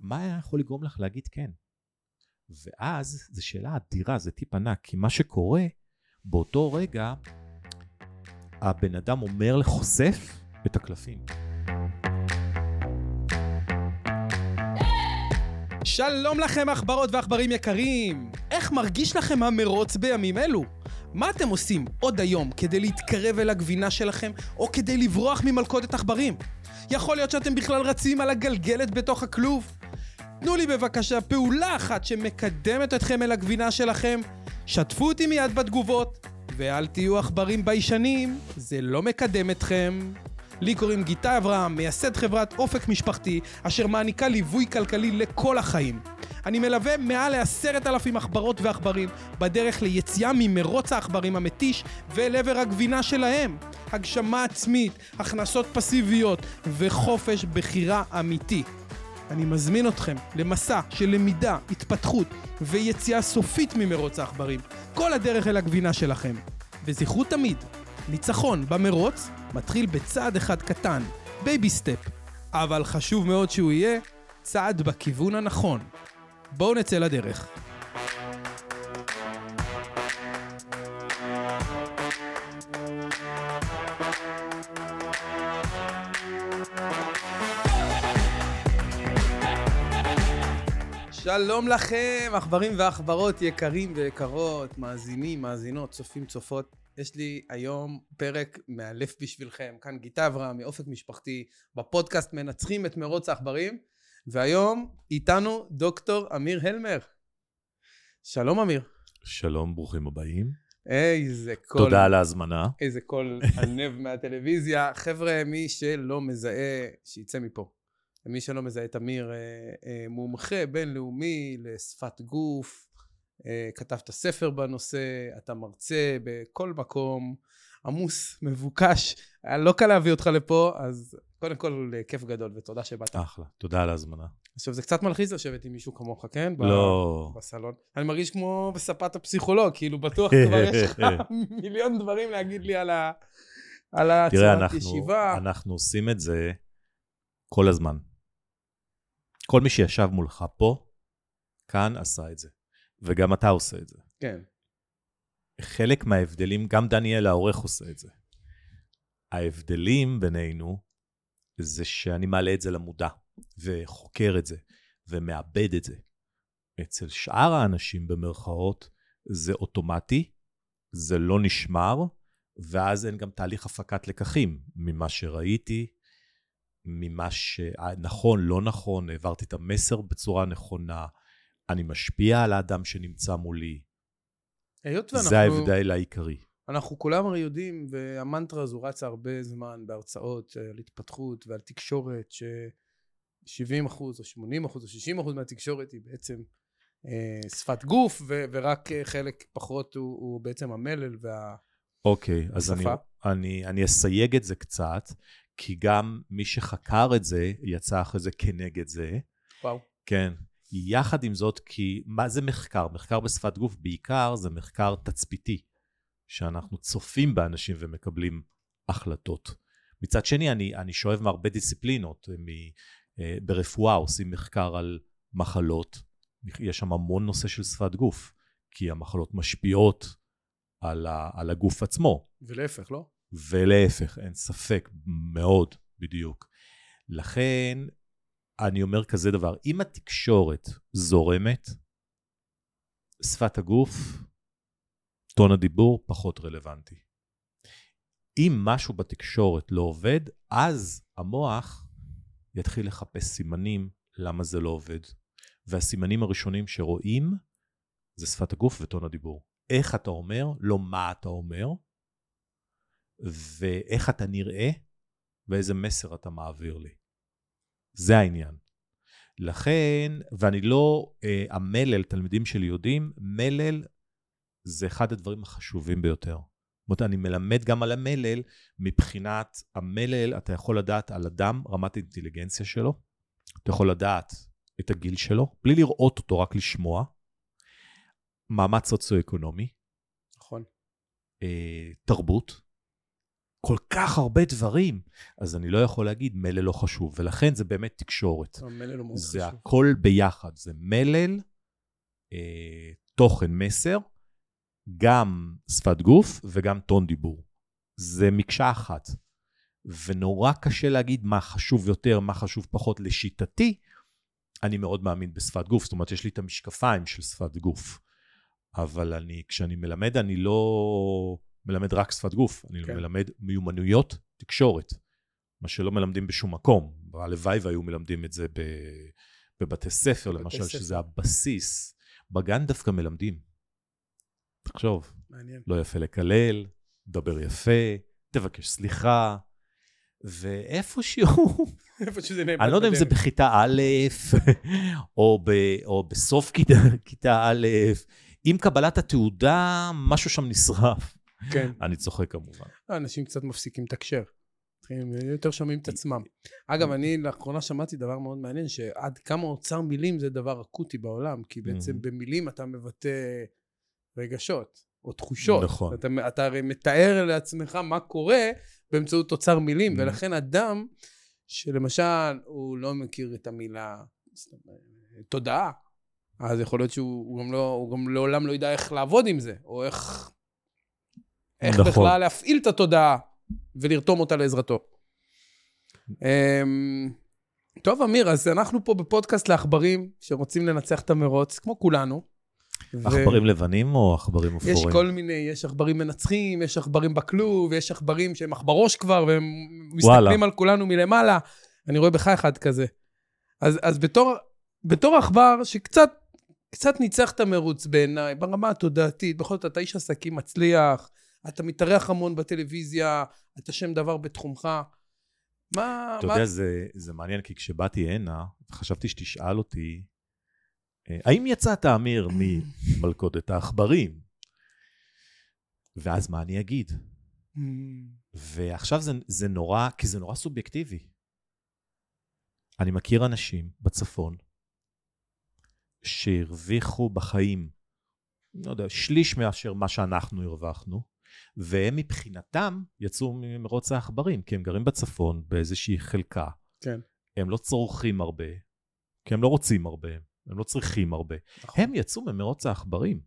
מה היה יכול לגרום לך להגיד כן? ואז זו שאלה אדירה, זה טיפ ענק, כי מה שקורה, באותו רגע, הבן אדם אומר לחושף את הקלפים. שלום לכם עכברות ועכברים יקרים! איך מרגיש לכם המרוץ בימים אלו? מה אתם עושים עוד היום כדי להתקרב אל הגבינה שלכם, או כדי לברוח ממלכודת עכברים? יכול להיות שאתם בכלל רצים על הגלגלת בתוך הכלוב? תנו לי בבקשה פעולה אחת שמקדמת אתכם אל הגבינה שלכם, שתפו אותי מיד בתגובות, ואל תהיו עכברים ביישנים, זה לא מקדם אתכם. לי קוראים גיטה אברהם, מייסד חברת אופק משפחתי, אשר מעניקה ליווי כלכלי לכל החיים. אני מלווה מעל לעשרת אלפים עכברות ועכברים בדרך ליציאה ממרוץ העכברים המתיש ואל עבר הגבינה שלהם. הגשמה עצמית, הכנסות פסיביות וחופש בחירה אמיתי. אני מזמין אתכם למסע של למידה, התפתחות ויציאה סופית ממרוץ העכברים. כל הדרך אל הגבינה שלכם. וזכרו תמיד, ניצחון במרוץ מתחיל בצעד אחד קטן, baby step, אבל חשוב מאוד שהוא יהיה צעד בכיוון הנכון. בואו נצא לדרך. שלום לכם, עכברים ועכברות יקרים ויקרות, מאזינים, מאזינות, צופים, צופות. יש לי היום פרק מאלף בשבילכם. כאן גיטה אברהם מאופק משפחתי, בפודקאסט מנצחים את מרוץ העכברים, והיום איתנו דוקטור אמיר הלמר. שלום אמיר. שלום, ברוכים הבאים. איזה קול. תודה על ההזמנה. איזה קול ענב מהטלוויזיה. חבר'ה, מי שלא מזהה, שיצא מפה. מי שלא מזהה את אמיר, אה, אה, מומחה בינלאומי לשפת גוף, אה, כתבת ספר בנושא, אתה מרצה בכל מקום, עמוס, מבוקש. היה לא קל להביא אותך לפה, אז קודם כל, כיף גדול, ותודה שבאת. אחלה, תודה על ההזמנה. עכשיו, זה קצת מלחיץ לשבת עם מישהו כמוך, כן? לא. בסלון. אני מרגיש כמו בספת הפסיכולוג, כאילו, בטוח כבר יש לך מיליון דברים להגיד לי על ה... על הצורת ישיבה. תראה, אנחנו עושים את זה כל הזמן. כל מי שישב מולך פה, כאן עשה את זה. וגם אתה עושה את זה. כן. חלק מההבדלים, גם דניאל העורך עושה את זה. ההבדלים בינינו זה שאני מעלה את זה למודע, וחוקר את זה, ומאבד את זה. אצל שאר האנשים במרכאות זה אוטומטי, זה לא נשמר, ואז אין גם תהליך הפקת לקחים ממה שראיתי, ממה שנכון, לא נכון, העברתי את המסר בצורה נכונה, אני משפיע על האדם שנמצא מולי. היות ואנחנו... זה ההבדל העיקרי. אנחנו כולם הרי יודעים, והמנטרה הזו רצה הרבה זמן בהרצאות על התפתחות ועל תקשורת, ש-70 אחוז או 80 אחוז או 60 אחוז מהתקשורת היא בעצם אה, שפת גוף, ו- ורק חלק פחות הוא, הוא בעצם המלל וה... אוקיי, okay, אז אני, אני, אני אסייג את זה קצת, כי גם מי שחקר את זה, יצא אחרי זה כנגד זה. וואו. כן. יחד עם זאת, כי מה זה מחקר? מחקר בשפת גוף בעיקר זה מחקר תצפיתי, שאנחנו צופים באנשים ומקבלים החלטות. מצד שני, אני, אני שואב מהרבה דיסציפלינות. מ, אה, ברפואה עושים מחקר על מחלות, יש שם המון נושא של שפת גוף, כי המחלות משפיעות על, ה, על הגוף עצמו. ולהפך, לא? ולהפך, אין ספק, מאוד, בדיוק. לכן, אני אומר כזה דבר, אם התקשורת זורמת, שפת הגוף, טון הדיבור פחות רלוונטי. אם משהו בתקשורת לא עובד, אז המוח יתחיל לחפש סימנים למה זה לא עובד. והסימנים הראשונים שרואים זה שפת הגוף וטון הדיבור. איך אתה אומר, לא מה אתה אומר, ואיך אתה נראה ואיזה מסר אתה מעביר לי. זה העניין. לכן, ואני לא, אה, המלל, תלמידים שלי יודעים, מלל זה אחד הדברים החשובים ביותר. זאת אומרת, אני מלמד גם על המלל, מבחינת המלל, אתה יכול לדעת על אדם, רמת האינטליגנציה שלו, אתה יכול לדעת את הגיל שלו, בלי לראות אותו, רק לשמוע, מעמד סוציו-אקונומי, נכון. אה, תרבות, כל כך הרבה דברים, אז אני לא יכול להגיד מלל לא חשוב, ולכן זה באמת תקשורת. המלל הוא מאוד זה חשוב. הכל ביחד, זה מלל, אה, תוכן מסר, גם שפת גוף וגם טון דיבור. זה מקשה אחת. ונורא קשה להגיד מה חשוב יותר, מה חשוב פחות. לשיטתי, אני מאוד מאמין בשפת גוף, זאת אומרת, יש לי את המשקפיים של שפת גוף. אבל אני, כשאני מלמד, אני לא מלמד רק שפת גוף, אני כן. מלמד מיומנויות תקשורת, מה שלא מלמדים בשום מקום. הלוואי והיו מלמדים את זה ב, בבתי ספר, בבתי למשל, ספר. שזה הבסיס. בגן דווקא מלמדים. תחשוב, מעניין. לא יפה לקלל, דבר יפה, תבקש סליחה, ואיפשהו, איפה שזה נאבד אני לא יודע אם זה. בכיתה א', או, ב, או בסוף כיתה, כיתה א', עם קבלת התעודה, משהו שם נשרף. כן. אני צוחק כמובן. לא, אנשים קצת מפסיקים לתקשר. מתחילים, יותר שומעים את עצמם. אגב, אני לאחרונה שמעתי דבר מאוד מעניין, שעד כמה אוצר מילים זה דבר אקוטי בעולם, כי בעצם. במילים אתה מבטא רגשות, או תחושות. נכון. אתה, אתה הרי מתאר לעצמך מה קורה באמצעות אוצר מילים. ולכן אדם שלמשל הוא לא מכיר את המילה תודעה, אז יכול להיות שהוא הוא גם, לא, הוא גם לעולם לא ידע איך לעבוד עם זה, או איך, איך נכון. בכלל להפעיל את התודעה ולרתום אותה לעזרתו. אמ, טוב, אמיר, אז אנחנו פה בפודקאסט לעכברים שרוצים לנצח את המרוץ, כמו כולנו. ו- עכברים לבנים או עכברים יש אפורים? כל מיני, יש עכברים מנצחים, יש עכברים בכלוב, יש עכברים שהם עכברוש כבר, והם וואלה. מסתכלים על כולנו מלמעלה. אני רואה בך אחד כזה. אז, אז בתור, בתור עכבר שקצת קצת ניצח את המרוץ בעיניי, ברמה התודעתית, בכל זאת אתה איש עסקים מצליח, אתה מתארח המון בטלוויזיה, אתה שם דבר בתחומך. מה... אתה מה... יודע, זה, זה מעניין, כי כשבאתי הנה, חשבתי שתשאל אותי, אה, האם יצאת, אמיר, ממלכודת העכברים? ואז מה אני אגיד? Mm, ועכשיו זה, זה נורא, כי זה נורא סובייקטיבי. אני מכיר אנשים בצפון שהרוויחו בחיים, לא יודע, שליש מאשר מה שאנחנו הרווחנו, והם מבחינתם יצאו ממרוץ העכברים, כי הם גרים בצפון באיזושהי חלקה. כן. הם לא צורכים הרבה, כי הם לא רוצים הרבה, הם לא צריכים הרבה. נכון. הם יצאו ממרוץ העכברים.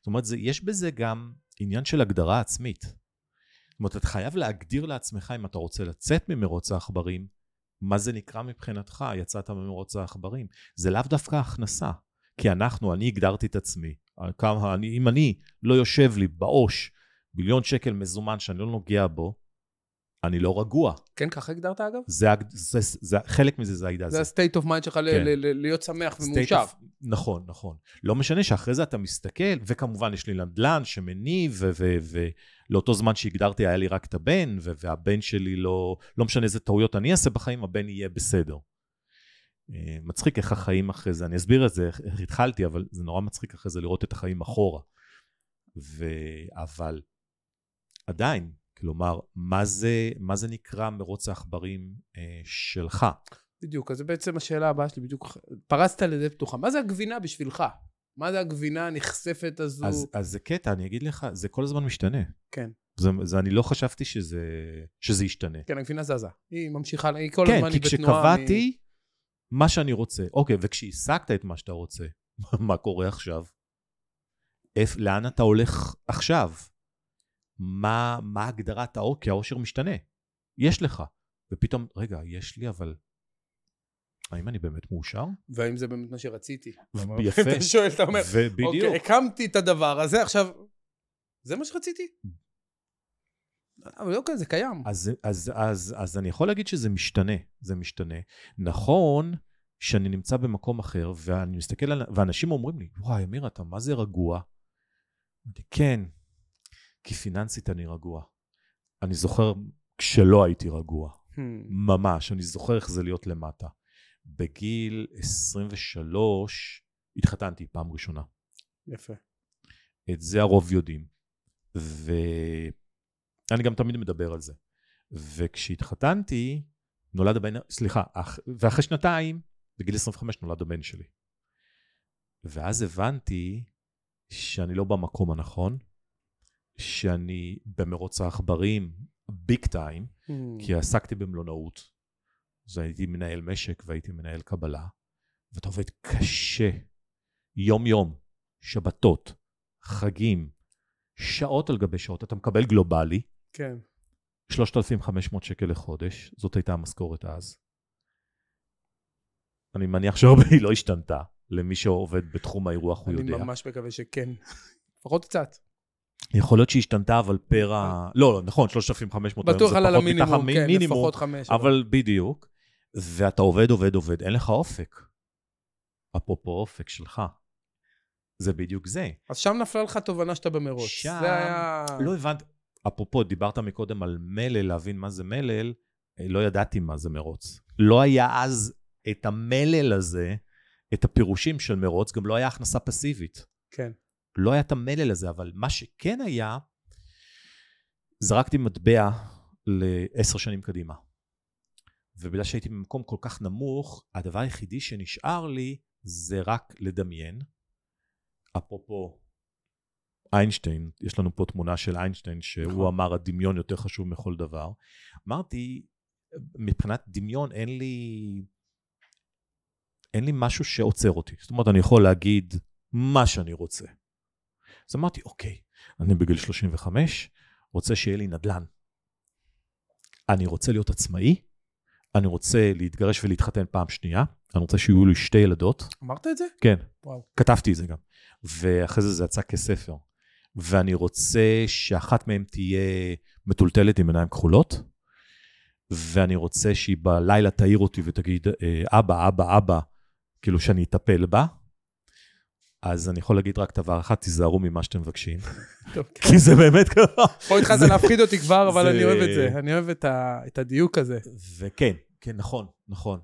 זאת אומרת, זה, יש בזה גם עניין של הגדרה עצמית. זאת אומרת, אתה חייב להגדיר לעצמך, אם אתה רוצה לצאת ממרוץ העכברים, מה זה נקרא מבחינתך, יצאת ממרוץ העכברים. זה לאו דווקא הכנסה. כי אנחנו, אני הגדרתי את עצמי. כמה, אני, אם אני לא יושב לי בעו"ש מיליון שקל מזומן שאני לא נוגע בו, אני לא רגוע. כן, ככה הגדרת אגב? זה, זה, זה, זה, חלק מזה זה העידה זה ה-state of mind שלך כן. ל- ל- להיות שמח ומאושר. of- נכון, נכון. לא משנה שאחרי זה אתה מסתכל, וכמובן יש לי נדל"ן שמניב, ולאותו זמן שהגדרתי היה לי רק את הבן, ו- והבן שלי לא, לא משנה איזה טעויות אני אעשה בחיים, הבן יהיה בסדר. אה, מצחיק איך החיים אחרי זה, אני אסביר את זה, איך התחלתי, אבל זה נורא מצחיק אחרי זה לראות את החיים אחורה. ו... אבל עדיין, כלומר, מה זה, מה זה נקרא מרוץ העכברים אה, שלך? בדיוק, אז בעצם השאלה הבאה שלי, בדיוק פרסת לזה פתוחה. מה זה הגבינה בשבילך? מה זה הגבינה הנכספת הזו? אז, אז זה קטע, אני אגיד לך, זה כל הזמן משתנה. כן. זה, זה, אני לא חשבתי שזה, שזה ישתנה. כן, הגבינה זזה. היא ממשיכה, היא כל כן, הזמן כי היא בתנועה. כשקבעתי מה שאני רוצה, אוקיי, וכשהשגת את מה שאתה רוצה, מה קורה עכשיו? איפ, לאן אתה הולך עכשיו? מה, מה הגדרת האור? כי האושר משתנה. יש לך. ופתאום, רגע, יש לי, אבל... האם אני באמת מאושר? והאם זה באמת מה שרציתי? יפה. אתה שואל, אתה אומר, ובדיוק. אוקיי, הקמתי את הדבר הזה, עכשיו, זה מה שרציתי? אבל אוקיי, זה קיים. אז, אז, אז, אז אני יכול להגיד שזה משתנה, זה משתנה. נכון שאני נמצא במקום אחר, ואני מסתכל על... ואנשים אומרים לי, וואי, אמיר, אתה מה זה רגוע? אמרתי, כן, כי פיננסית אני רגוע. אני זוכר כשלא הייתי רגוע, Hmm, ממש, אני זוכר איך זה להיות למטה. בגיל 23 התחתנתי פעם ראשונה. יפה. את זה הרוב יודעים. ואני גם תמיד מדבר על זה. וכשהתחתנתי, נולד הבן, סליחה, אח... ואחרי שנתיים, בגיל 25 נולד הבן שלי. ואז הבנתי שאני לא במקום הנכון, שאני במרוץ העכברים, ביג טיים, Hmm. כי עסקתי במלונאות. אז הייתי מנהל משק והייתי מנהל קבלה, ואתה עובד קשה, יום-יום, שבתות, חגים, שעות על גבי שעות, אתה מקבל גלובלי, כן. 3,500 שקל לחודש, זאת הייתה המשכורת אז. אני מניח שהרבה היא לא השתנתה, למי שעובד בתחום האירוח הוא אני יודע. ממש מקווה שכן. לפחות קצת. יכול להיות שהשתנתה, אבל פר ה... לא, לא, נכון, 3,500 היום בטוח זה פחות מתחת למינימום, כן, מינימום, לפחות חמש. אבל בדיוק. ואתה עובד, עובד, עובד, אין לך אופק. אפרופו אופק שלך. זה בדיוק זה. אז שם נפלה לך תובנה שאתה במרוץ. שם- זה היה... לא הבנתי, אפרופו, דיברת מקודם על מלל, להבין מה זה מלל, אה, לא ידעתי מה זה מרוץ. לא היה אז את המלל הזה, את הפירושים של מרוץ, גם לא היה הכנסה פסיבית. כן. לא היה את המלל הזה, אבל מה שכן היה, זרקתי מטבע לעשר שנים קדימה. ובגלל שהייתי במקום כל כך נמוך, הדבר היחידי שנשאר לי זה רק לדמיין. אפרופו איינשטיין, יש לנו פה תמונה של איינשטיין, שהוא נכון. אמר הדמיון יותר חשוב מכל דבר. אמרתי, מבחינת דמיון אין לי, אין לי משהו שעוצר אותי. זאת אומרת, אני יכול להגיד מה שאני רוצה. אז אמרתי, אוקיי, אני בגיל 35, רוצה שיהיה לי נדל"ן. אני רוצה להיות עצמאי, אני רוצה להתגרש ולהתחתן פעם שנייה, אני רוצה שיהיו לי שתי ילדות. אמרת את זה? כן, וואו. כתבתי את זה גם. ואחרי זה זה יצא כספר. ואני רוצה שאחת מהן תהיה מטולטלת עם עיניים כחולות, ואני רוצה שהיא בלילה תעיר אותי ותגיד, "אה, אבא, אבא, אבא, כאילו שאני אטפל בה. אז אני יכול להגיד רק דבר אחד, תיזהרו ממה שאתם מבקשים. כן. כי זה באמת ככה. פה התחלת להפחיד אותי כבר, אבל אני אוהב את זה. אני אוהב את הדיוק הזה. וכן, כן, נכון, נכון.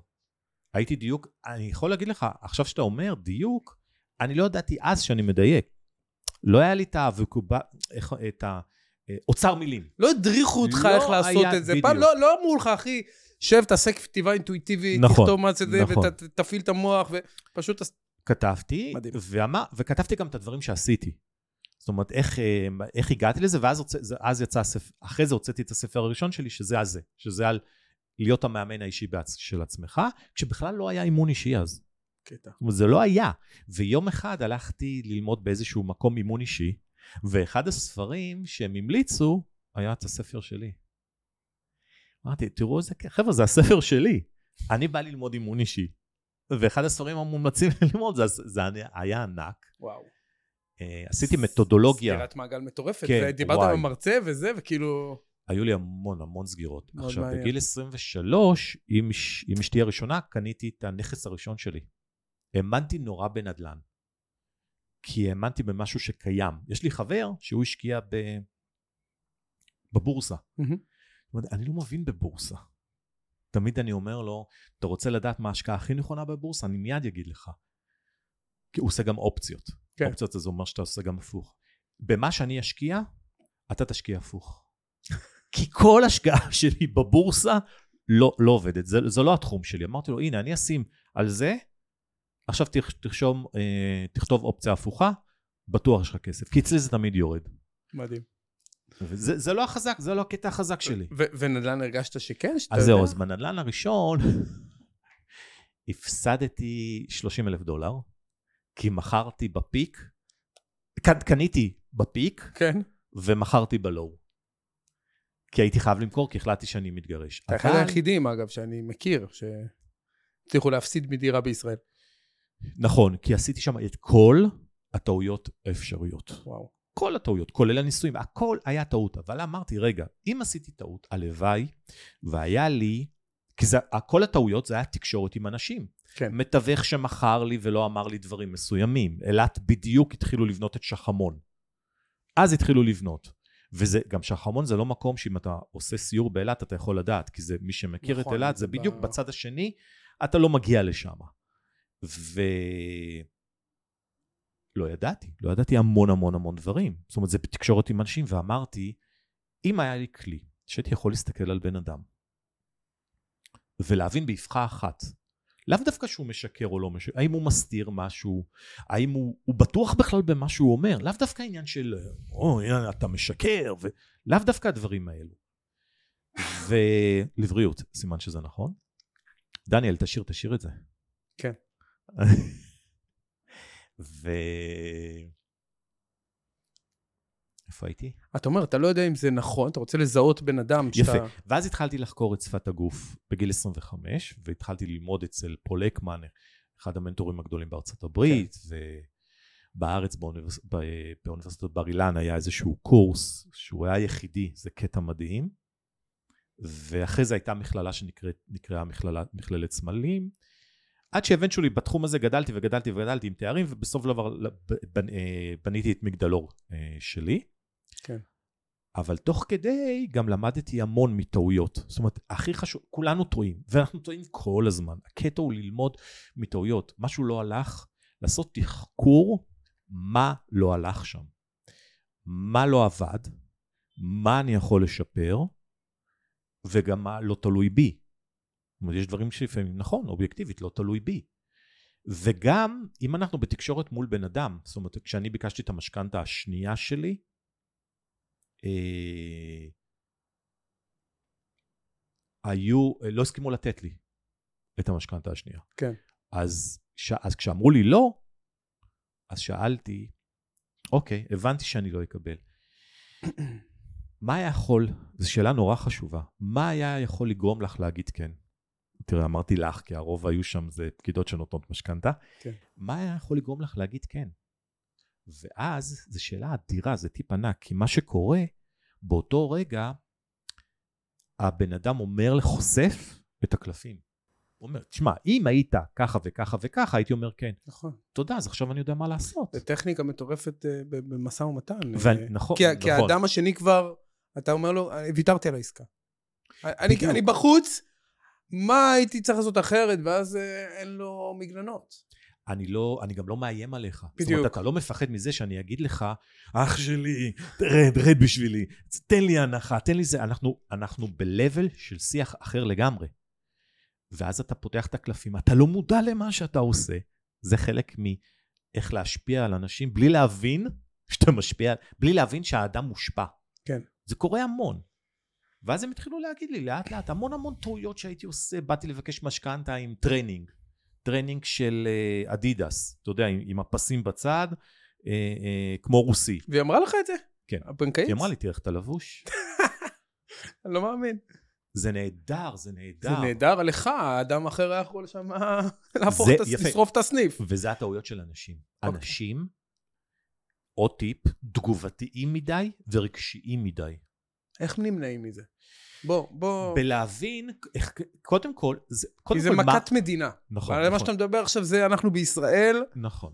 הייתי דיוק, אני יכול להגיד לך, עכשיו שאתה אומר דיוק, אני לא ידעתי אז שאני מדייק. לא היה לי את האבוקובה, איך- את האוצר מילים. לא הדריכו אותך לא איך לעשות היה- את זה. פעם לא לא אמרו לך, אחי, שב, תעשה כתיבה אינטואיטיבית, נכון, תכתוב מה זה זה, נכון. ותפעיל את המוח, ופשוט... כתבתי, מדהים. ואמר, וכתבתי גם את הדברים שעשיתי. זאת אומרת, איך, אה, איך הגעתי לזה, ואז הוצא, אז יצא הספר, אחרי זה הוצאתי את הספר הראשון שלי, שזה על זה, שזה על להיות המאמן האישי בעצ, של עצמך, כשבכלל לא היה אימון אישי אז. קטע. זאת אומרת, זה לא היה. ויום אחד הלכתי ללמוד באיזשהו מקום אימון אישי, ואחד הספרים שהם המליצו היה את הספר שלי. אמרתי, תראו איזה חבר'ה, זה הספר שלי. אני בא ללמוד אימון אישי. ואחד הספרים המומלצים ללמוד, זה, זה היה ענק. וואו. אה, עשיתי מתודולוגיה, סגירת מעגל מטורפת. כן, ודיברת. עם המרצה וזה, וכאילו... היו לי המון המון סגירות. עכשיו, מעניין. בגיל 23, עם, עם אשתי הראשונה, קניתי את הנכס הראשון שלי. האמנתי נורא בנדל"ן. כי האמנתי במשהו שקיים. יש לי חבר שהוא השקיע ב... בבורסה. אומרת, אני לא מבין בבורסה. תמיד אני אומר לו, אתה רוצה לדעת מה ההשקעה הכי נכונה בבורסה? אני מיד אגיד לך. כי הוא עושה גם אופציות. כן. אופציות זה אומר שאתה עושה גם הפוך. במה שאני אשקיע, אתה תשקיע הפוך. כי כל השקעה שלי בבורסה לא, לא עובדת, זה, זה לא התחום שלי. אמרתי לו, הנה, אני אשים על זה, עכשיו תרש- תרשום, אה, תכתוב אופציה הפוכה, בטוח יש לך כסף. כי אצלי זה תמיד יורד. מדהים. וזה זה לא החזק, זה לא הקטע החזק שלי. ונדל"ן הרגשת שכן? שאתה אז זהו, יודע? אז בנדל"ן הראשון הפסדתי 30 אלף דולר, כי מכרתי בפיק, קניתי בפיק כן. ומכרתי בלואו. כי הייתי חייב למכור, כי החלטתי שאני מתגרש. אתה אחד היחידים, אגב, שאני מכיר, שהצליחו להפסיד מדירה בישראל. נכון, כי עשיתי שם את כל הטעויות האפשריות. וואו. כל הטעויות, כולל הניסויים, הכל היה טעות. אבל אמרתי, רגע, אם עשיתי טעות, הלוואי, והיה לי, כי זה, כל הטעויות זה היה תקשורת עם אנשים. כן. מתווך שמכר לי ולא אמר לי דברים מסוימים. אילת בדיוק התחילו לבנות את שחמון. אז התחילו לבנות. וזה, גם שחמון זה לא מקום שאם אתה עושה סיור באילת אתה יכול לדעת, כי זה, מי שמכיר נכון, את אילת, זה בדיוק ב- בצד השני, אתה לא מגיע לשם. ו... לא ידעתי, לא ידעתי המון המון המון דברים. זאת אומרת, זה בתקשורת עם אנשים, ואמרתי, אם היה לי כלי שהייתי יכול להסתכל על בן אדם ולהבין באבחה אחת, לאו דווקא שהוא משקר או לא משקר, האם הוא מסתיר משהו, האם הוא, הוא בטוח בכלל במה שהוא אומר, לאו דווקא עניין של, או, הנה, אתה משקר, ולאו דווקא הדברים האלו. ולבריאות, סימן שזה נכון. דניאל, תשאיר, תשאיר את זה. כן. ו... איפה הייתי? אתה אומר, אתה לא יודע אם זה נכון, אתה רוצה לזהות בן אדם שאתה... יפה. ואז התחלתי לחקור את שפת הגוף בגיל 25, והתחלתי ללמוד אצל פול אקמן, אחד המנטורים הגדולים בארצות הברית, כן. ובארץ, באוניברס... באוניברסיטת בר אילן, היה איזשהו קורס שהוא היה יחידי, זה קטע מדהים. ואחרי זה הייתה מכללה שנקראה מכללת סמלים. עד שאבנצ'ולי בתחום הזה גדלתי וגדלתי וגדלתי עם תארים, ובסוף דבר אה, בניתי את מגדלור אה, שלי. כן. אבל תוך כדי גם למדתי המון מטעויות. זאת אומרת, הכי חשוב, כולנו טועים, ואנחנו טועים כל הזמן. הקטע הוא ללמוד מטעויות. משהו לא הלך, לעשות תחקור מה לא הלך שם. מה לא עבד, מה אני יכול לשפר, וגם מה לא תלוי בי. זאת אומרת, יש דברים שלפעמים, נכון, אובייקטיבית, לא תלוי בי. וגם, אם אנחנו בתקשורת מול בן אדם, זאת אומרת, כשאני ביקשתי את המשכנתה השנייה שלי, אה, היו, לא הסכימו לתת לי את המשכנתה השנייה. כן. אז, ש, אז כשאמרו לי לא, אז שאלתי, אוקיי, הבנתי שאני לא אקבל. מה היה יכול, זו שאלה נורא חשובה, מה היה יכול לגרום לך להגיד כן? תראה, אמרתי לך, כי הרוב היו שם זה פקידות שנותנות משכנתה. כן. מה היה יכול לגרום לך להגיד כן? ואז זו שאלה אדירה, זה טיפ ענק, כי מה שקורה, באותו רגע, הבן אדם אומר לחושף את הקלפים. הוא אומר, תשמע, אם היית ככה וככה וככה, הייתי אומר כן. נכון. תודה, אז עכשיו אני יודע מה לעשות. זו טכניקה מטורפת uh, במשא ומתן. ו- uh, נכון, כי, נכון. כי האדם השני כבר, אתה אומר לו, ויתרתי על העסקה. אני, אני בחוץ, מה הייתי צריך לעשות אחרת, ואז uh, אין לו מגננות. אני לא, אני גם לא מאיים עליך. בדיוק. זאת אומרת, אתה לא מפחד מזה שאני אגיד לך, אח שלי, רד, רד בשבילי, תן לי הנחה, תן לי זה. אנחנו, אנחנו ב-level של שיח אחר לגמרי. ואז אתה פותח את הקלפים, אתה לא מודע למה שאתה עושה. זה חלק מאיך להשפיע על אנשים בלי להבין שאתה משפיע, בלי להבין שהאדם מושפע. כן. זה קורה המון. ואז הם התחילו להגיד לי לאט לאט המון המון טעויות שהייתי עושה, באתי לבקש משכנתה עם טרנינג. טרנינג של אה, אדידס, אתה יודע, עם, עם הפסים בצד, אה, אה, כמו רוסי. והיא אמרה לך את זה? כן. הבנקאית? היא אמרה לי, תראה איך אתה לבוש. אני לא מאמין. זה נהדר, זה נהדר. זה נהדר לך, האדם אחר היה יכול שם להפוך את הסניף, לשרוף את הסניף. וזה הטעויות של אנשים. Okay. אוקיי. אנשים, עוד טיפ, תגובתיים מדי ורגשיים מדי. איך נמנעים מזה? בוא, בוא... בלהבין, איך, קודם כל, זה, קודם כי זה מכת מה... מדינה. נכון, נכון. מה שאתה מדבר עכשיו זה אנחנו בישראל. נכון.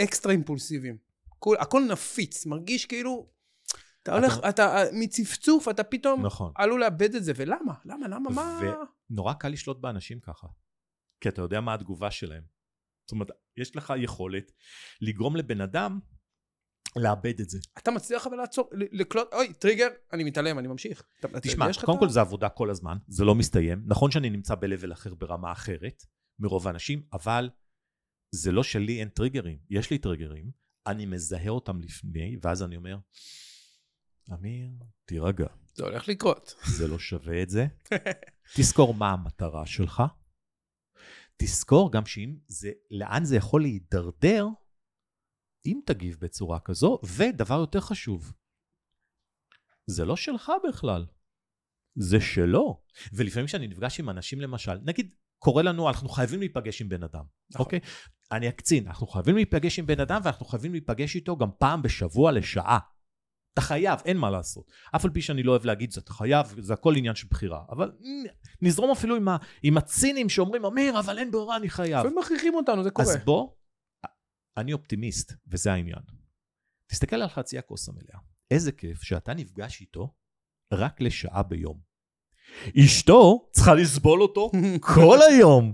אקסטרה אימפולסיביים. כל, הכל נפיץ, מרגיש כאילו... אתה הולך, אתה, אתה מצפצוף, אתה פתאום נכון. עלול לאבד את זה, ולמה? למה? למה? מה? ונורא קל לשלוט באנשים ככה. כי אתה יודע מה התגובה שלהם. זאת אומרת, יש לך יכולת לגרום לבן אדם לאבד את זה. אתה מצליח אבל לעצור, לקלוט, אוי, טריגר, אני מתעלם, אני ממשיך. תשמע, קודם כל זה עבודה כל הזמן, זה לא מסתיים. נכון שאני נמצא ב-level אחר ברמה אחרת מרוב האנשים, אבל זה לא שלי אין טריגרים. יש לי טריגרים, אני מזהה אותם לפני, ואז אני אומר, אמיר, תירגע. זה הולך לקרות. זה לא שווה את זה. תזכור מה המטרה שלך. תזכור גם שאם זה, לאן זה יכול להידרדר, אם תגיב בצורה כזו, ודבר יותר חשוב, זה לא שלך בכלל, זה שלו. ולפעמים כשאני נפגש עם אנשים למשל, נגיד, קורה לנו, אנחנו חייבים להיפגש עם בן אדם, נכון. אוקיי? אני אקצין, אנחנו חייבים להיפגש עם בן אדם ואנחנו חייבים להיפגש איתו גם פעם בשבוע לשעה. אתה חייב, אין מה לעשות. אף על פי שאני לא אוהב להגיד זה, אתה חייב, זה הכל עניין של בחירה. אבל נזרום אפילו עם, ה, עם הצינים שאומרים, אמיר, אבל אין ברירה, אני חייב. לפעמים מכריחים אותנו, זה קורה. אז בוא, אני אופטימיסט, וזה העניין. תסתכל על חצי הכוס המלאה. איזה כיף שאתה נפגש איתו רק לשעה ביום. אשתו צריכה לסבול אותו כל היום.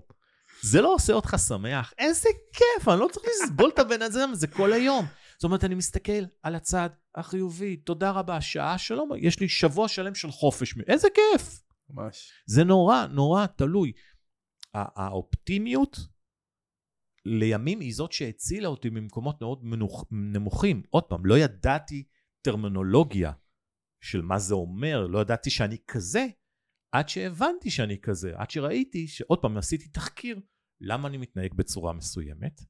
זה לא עושה אותך שמח? איזה כיף, אני לא צריך לסבול את הבן הזה כל היום. זאת אומרת, אני מסתכל על הצד החיובי, תודה רבה, שעה שלום, יש לי שבוע שלם של חופש. איזה כיף. ממש. זה נורא, נורא תלוי. האופטימיות לימים היא זאת שהצילה אותי ממקומות מאוד מנוח, נמוכים. עוד פעם, לא ידעתי טרמינולוגיה של מה זה אומר, לא ידעתי שאני כזה, עד שהבנתי שאני כזה, עד שראיתי שעוד פעם עשיתי תחקיר, למה אני מתנהג בצורה מסוימת,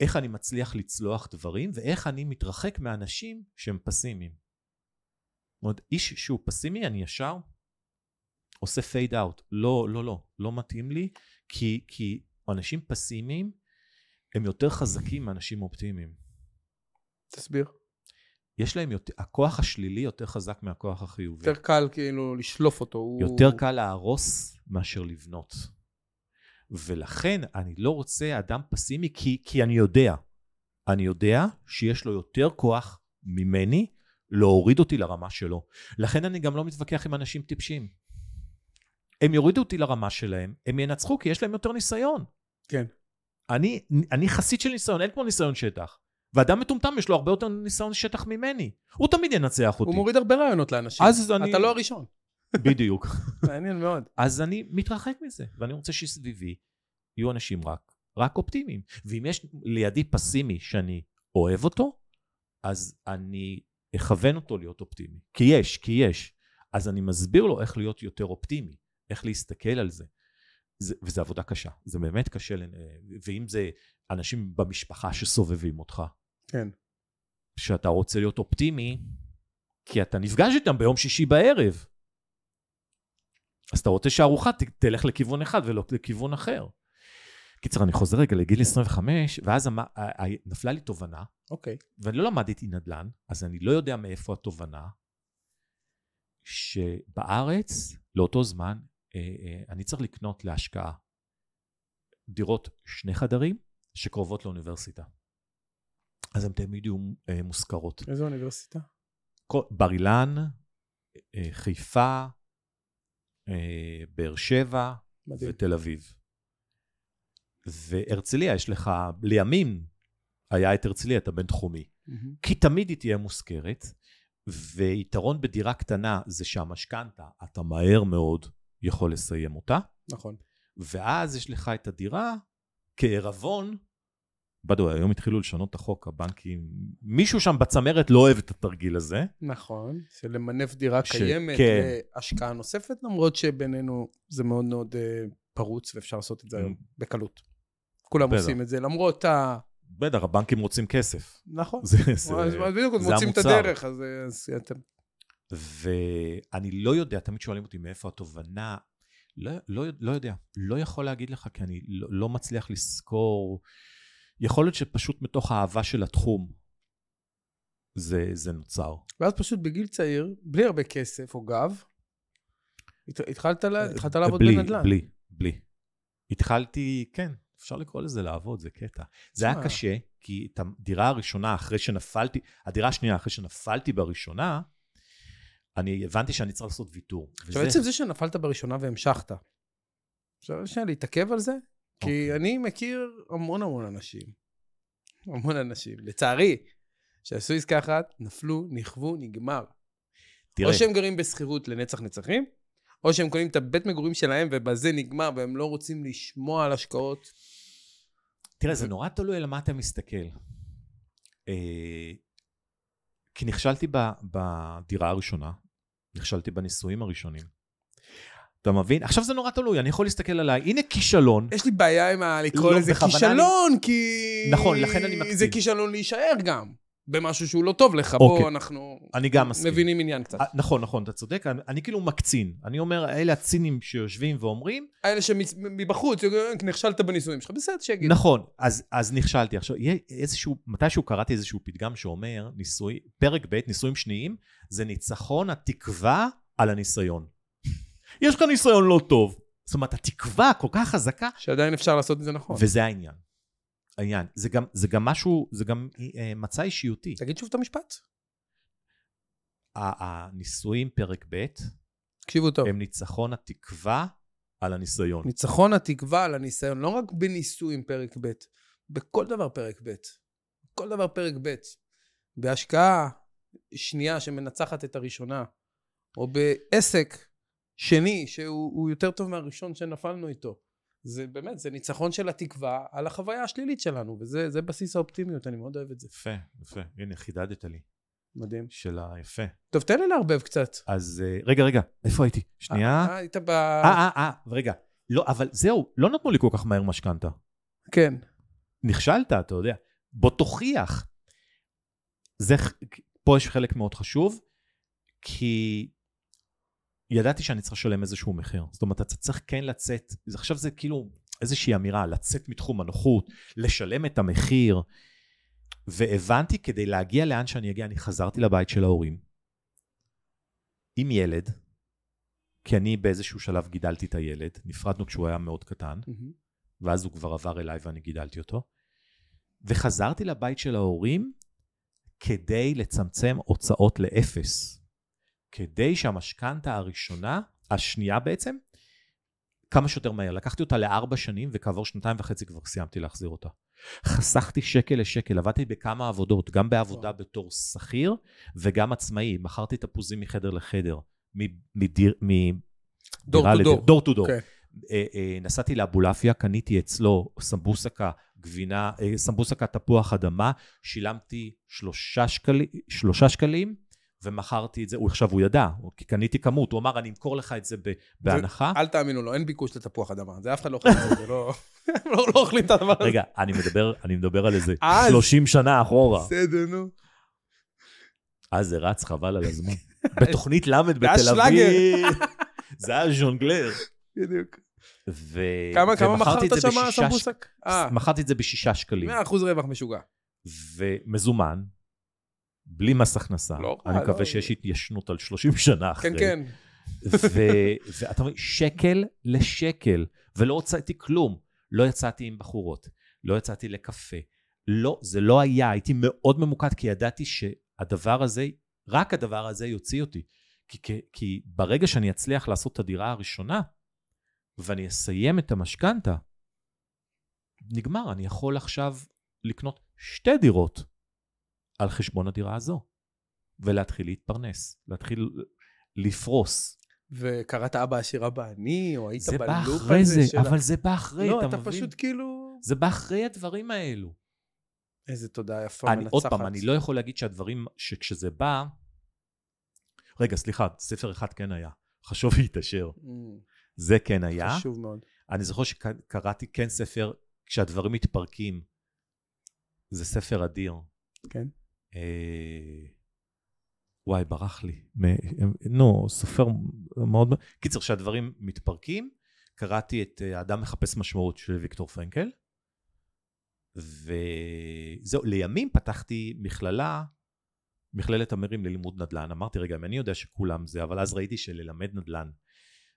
איך אני מצליח לצלוח דברים, ואיך אני מתרחק מאנשים שהם פסימיים. זאת אומרת, איש שהוא פסימי, אני ישר עושה פייד אאוט. לא, לא, לא, לא מתאים לי, כי, כי אנשים פסימיים הם יותר חזקים מאנשים אופטימיים. תסביר. יש להם יותר, הכוח השלילי יותר חזק מהכוח החיובי. יותר קל כאילו לשלוף אותו. הוא... יותר קל להרוס מאשר לבנות. ולכן אני לא רוצה אדם פסימי, כי, כי אני יודע, אני יודע שיש לו יותר כוח ממני להוריד אותי לרמה שלו. לכן אני גם לא מתווכח עם אנשים טיפשים. הם יורידו אותי לרמה שלהם, הם ינצחו כי יש להם יותר ניסיון. כן. אני, אני חסיד של ניסיון, אין כמו ניסיון שטח. ואדם מטומטם יש לו הרבה יותר ניסיון שטח ממני. הוא תמיד ינצח אותי. הוא מוריד הרבה רעיונות לאנשים. אז אני... אתה לא הראשון. בדיוק. מעניין מאוד. אז אני מתרחק מזה, ואני רוצה שסביבי יהיו אנשים רק, רק אופטימיים. ואם יש לידי פסימי שאני אוהב אותו, אז אני אכוון אותו להיות אופטימי. כי יש, כי יש. אז אני מסביר לו איך להיות יותר אופטימי, איך להסתכל על זה. זה וזו עבודה קשה, זה באמת קשה, ואם זה אנשים במשפחה שסובבים אותך, כן. שאתה רוצה להיות אופטימי, כי אתה נפגש איתם ביום שישי בערב. אז אתה רוצה שהארוחה תלך לכיוון אחד ולא לכיוון אחר. קיצר, אני חוזר רגע לגיל 25, ואז המ... נפלה לי תובנה, אוקיי. ואני לא למדתי נדל"ן, אז אני לא יודע מאיפה התובנה, שבארץ, לאותו זמן, אני צריך לקנות להשקעה דירות שני חדרים שקרובות לאוניברסיטה. אז הן תמיד יהיו אה, מושכרות. איזה אוניברסיטה? בר אילן, חיפה, באר שבע מדהים. ותל אביב. והרצליה, יש לך, לימים היה את הרצליה, את הבינתחומי. Mm-hmm. כי תמיד היא תהיה מושכרת, ויתרון בדירה קטנה זה שהמשכנתה, אתה מהר מאוד יכול לסיים אותה. נכון. ואז יש לך את הדירה כערבון. בדו, היום התחילו לשנות את החוק, הבנקים, מישהו שם בצמרת לא אוהב את התרגיל הזה. נכון, של למנף דירה ש... קיימת כן. להשקעה נוספת, למרות שבינינו זה מאוד מאוד uh, פרוץ ואפשר לעשות את זה היום בקלות. כולם בטח. עושים את זה, למרות ה... בטח, הבנקים רוצים כסף. נכון. זה, זה, אז בדיוק, הם רוצים את הדרך, אז, אז אתם... ואני לא יודע, תמיד שואלים אותי מאיפה התובנה, לא, לא, לא יודע, לא יכול להגיד לך, כי אני לא, לא מצליח לזכור. יכול להיות שפשוט מתוך האהבה של התחום זה, זה נוצר. ואז פשוט בגיל צעיר, בלי הרבה כסף או גב, התחלת, לה, התחלת לעבוד בלי, בנדל"ן. בלי, בלי. התחלתי, כן, אפשר לקרוא לזה לעבוד, זה קטע. זה היה קשה, כי את הדירה הראשונה, אחרי שנפלתי, הדירה השנייה, אחרי שנפלתי בראשונה, אני הבנתי שאני צריך לעשות ויתור. עכשיו, בעצם זה שנפלת בראשונה והמשכת, אפשר שנייה להתעכב על זה? כי אוקיי. אני מכיר המון המון אנשים, המון אנשים, לצערי, שעשו עסקה אחת, נפלו, נכוו, נגמר. תראה. או שהם גרים בשכירות לנצח נצחים, או שהם קונים את הבית מגורים שלהם ובזה נגמר, והם לא רוצים לשמוע על השקעות. תראה, זה נורא תלוי על מה אתה מסתכל. אה, כי נכשלתי בדירה הראשונה, נכשלתי בנישואים הראשונים. אתה מבין? עכשיו זה נורא תלוי, אני יכול להסתכל עליי, הנה כישלון. יש לי בעיה עם לקרוא לא, לזה כישלון, אני... כי... נכון, לכן אני מקצין. זה כישלון להישאר גם. במשהו שהוא לא טוב לך, בוא אוקיי. אנחנו אני גם מסכים. מבינים עניין קצת. 아, אה, נכון, נכון, אתה צודק, אני, אני כאילו מקצין. אני אומר, אלה הצינים שיושבים ואומרים... האלה שמבחוץ, נכשלת בנישואים שלך, בסדר, שיגיד. נכון, אז, אז נכשלתי. עכשיו, יהיה איזשהו, מתישהו קראתי איזשהו פתגם שאומר, ניסוי, פרק ב', נישואים שניים, זה ניצחון התקווה על הניסיון. יש לך ניסיון לא טוב. זאת אומרת, התקווה כל כך חזקה. שעדיין אפשר לעשות את זה נכון. וזה העניין. העניין. זה גם, זה גם משהו, זה גם אה, מצע אישיותי. תגיד שוב את המשפט. הנישואים, פרק ב', תקשיבו טוב. הם ניצחון התקווה על הניסיון. ניצחון התקווה על הניסיון, לא רק בנישואים, פרק ב', בכל דבר פרק ב'. כל דבר פרק ב'. בהשקעה שנייה שמנצחת את הראשונה, או בעסק שני שהוא יותר טוב מהראשון שנפלנו איתו. זה באמת, זה ניצחון של התקווה על החוויה השלילית שלנו, וזה בסיס האופטימיות, אני מאוד אוהב את זה. יפה, יפה. הנה, חידדת לי. מדהים. של היפה. טוב, תן לי לערבב קצת. אז אה, רגע, רגע, איפה הייתי? שנייה. אה, היית ב... אה, אה, אה, רגע. לא, אבל זהו, לא נתנו לי כל כך מהר משכנתה. כן. נכשלת, אתה יודע. בוא תוכיח. זה, פה יש חלק מאוד חשוב, כי ידעתי שאני צריך לשלם איזשהו מחיר. זאת אומרת, אתה צריך כן לצאת, עכשיו זה כאילו איזושהי אמירה, לצאת מתחום הנוחות, לשלם את המחיר. והבנתי, כדי להגיע לאן שאני אגיע, אני חזרתי לבית של ההורים, עם ילד, כי אני באיזשהו שלב גידלתי את הילד, נפרדנו כשהוא היה מאוד קטן, מהמם. ואז הוא כבר עבר אליי ואני גידלתי אותו. וחזרתי לבית של ההורים כדי לצמצם הוצאות לאפס. כדי שהמשכנתה הראשונה, השנייה בעצם, כמה שיותר מהר. לקחתי אותה לארבע שנים, וכעבור שנתיים וחצי כבר סיימתי להחזיר אותה. חסכתי שקל לשקל, עבדתי בכמה עבודות, גם בעבודה בתור שכיר וגם עצמאי. מכרתי תפוזים מחדר לחדר, מדיר, מ- דור דירה טו לדיר- דור. טו דור. נסעתי לאבולעפיה, קניתי אצלו סמבוסקה, גבינה, אה, סמבוסקה תפוח אדמה, שילמתי שלושה, שקלי, שלושה שקלים, ומכרתי את זה, הוא עכשיו הוא ידע, כי קניתי כמות, הוא אמר, אני אמכור לך את זה בהנחה. אל תאמינו לו, אין ביקוש לתפוח אדמה. זה אף אחד לא אוכל את זה, זה לא... לא לא אוכלים את הדבר הזה. רגע, אני מדבר, אני מדבר על איזה אז. 30 שנה אחורה. בסדר, נו. אז זה רץ חבל על הזמן. בתוכנית ל' בתל. אביב. זה היה ז'ונגלר. בדיוק. ו... כמה כמה מכרת שם בשישה סמבוסק? אה, מכרתי את זה בשישה שקלים. 100% רווח משוגע. ומזומן, בלי מס הכנסה. לא אני לא- מקווה שיש התיישנות על 30 שנה אחרי. כן, כן. ו- ואתה אומר, שקל לשקל, ולא הוצאתי כלום. לא יצאתי עם בחורות, לא יצאתי לקפה. לא, זה לא היה, הייתי מאוד ממוקד, כי ידעתי שהדבר הזה, רק הדבר הזה יוציא אותי. כי, כי, כי ברגע שאני אצליח לעשות את הדירה הראשונה, ואני אסיים את המשכנתה, נגמר, אני יכול עכשיו לקנות שתי דירות על חשבון הדירה הזו, ולהתחיל להתפרנס, להתחיל לפרוס. וקראת אבא עשיר אבא אני, או היית זה בא בלופ אחרי הזה זה, של... אבל זה בא אחרי, לא, אתה אתה מבין? פשוט כאילו... זה בא אחרי הדברים האלו. איזה תודה יפה, אני, מנצחת. עוד פעם, אני לא יכול להגיד שהדברים, שכשזה בא... רגע, סליחה, ספר אחד כן היה. חשוב להתעשר. Mm, זה כן היה. חשוב מאוד. אני זוכר שקראתי כן ספר, כשהדברים מתפרקים. זה ספר אדיר. כן. אה... וואי, ברח לי. מ- נו, סופר מאוד... קיצר, כשהדברים מתפרקים, קראתי את אה, האדם מחפש משמעות של ויקטור פרנקל, וזהו, לימים פתחתי מכללה, מכללת המרים ללימוד נדל"ן. אמרתי, רגע, אם אני יודע שכולם זה, אבל אז ראיתי שללמד נדל"ן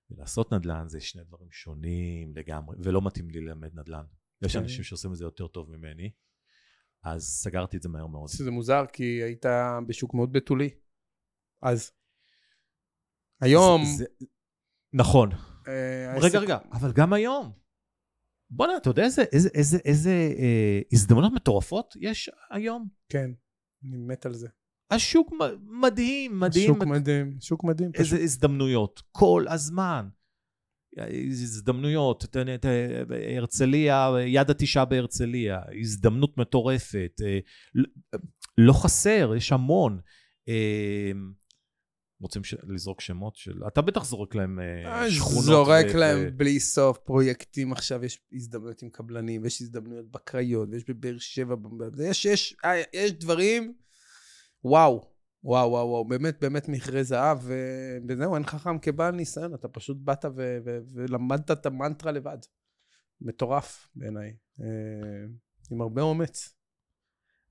ולעשות נדל"ן זה שני דברים שונים לגמרי, ולא מתאים לי ללמד נדל"ן. יש כן. אנשים שעושים את זה יותר טוב ממני, אז סגרתי את זה מהר מאוד. שזה מוזר, כי היית בשוק מאוד בתולי. אז. היום... זה, זה, נכון. אה, רגע, רגע, אבל גם היום. בוא'נה, אתה יודע איזה, איזה, איזה, איזה אה, הזדמנות מטורפות יש היום? כן, אני מת על זה. השוק מדהים, מדהים. שוק מדהים, שוק מדהים. איזה פשוט. הזדמנויות, כל הזמן. הזדמנויות, הרצליה, יד התשעה בהרצליה, הזדמנות מטורפת, אה, ל- לא חסר, יש המון. אה, רוצים ש... לזרוק שמות של... אתה בטח זורק להם אה, שכונות. זורק ו- להם בלי סוף פרויקטים עכשיו, יש הזדמנויות עם קבלנים, ויש הזדמנויות בקריות, ויש בבאר שבע, יש, יש, יש דברים, וואו, וואו, וואו, וואו, באמת, באמת מכרה זהב, וזהו, אין חכם כבעל ניסיון, אתה פשוט באת ו- ו- ולמדת את המנטרה לבד. מטורף בעיניי, אה, עם הרבה אומץ.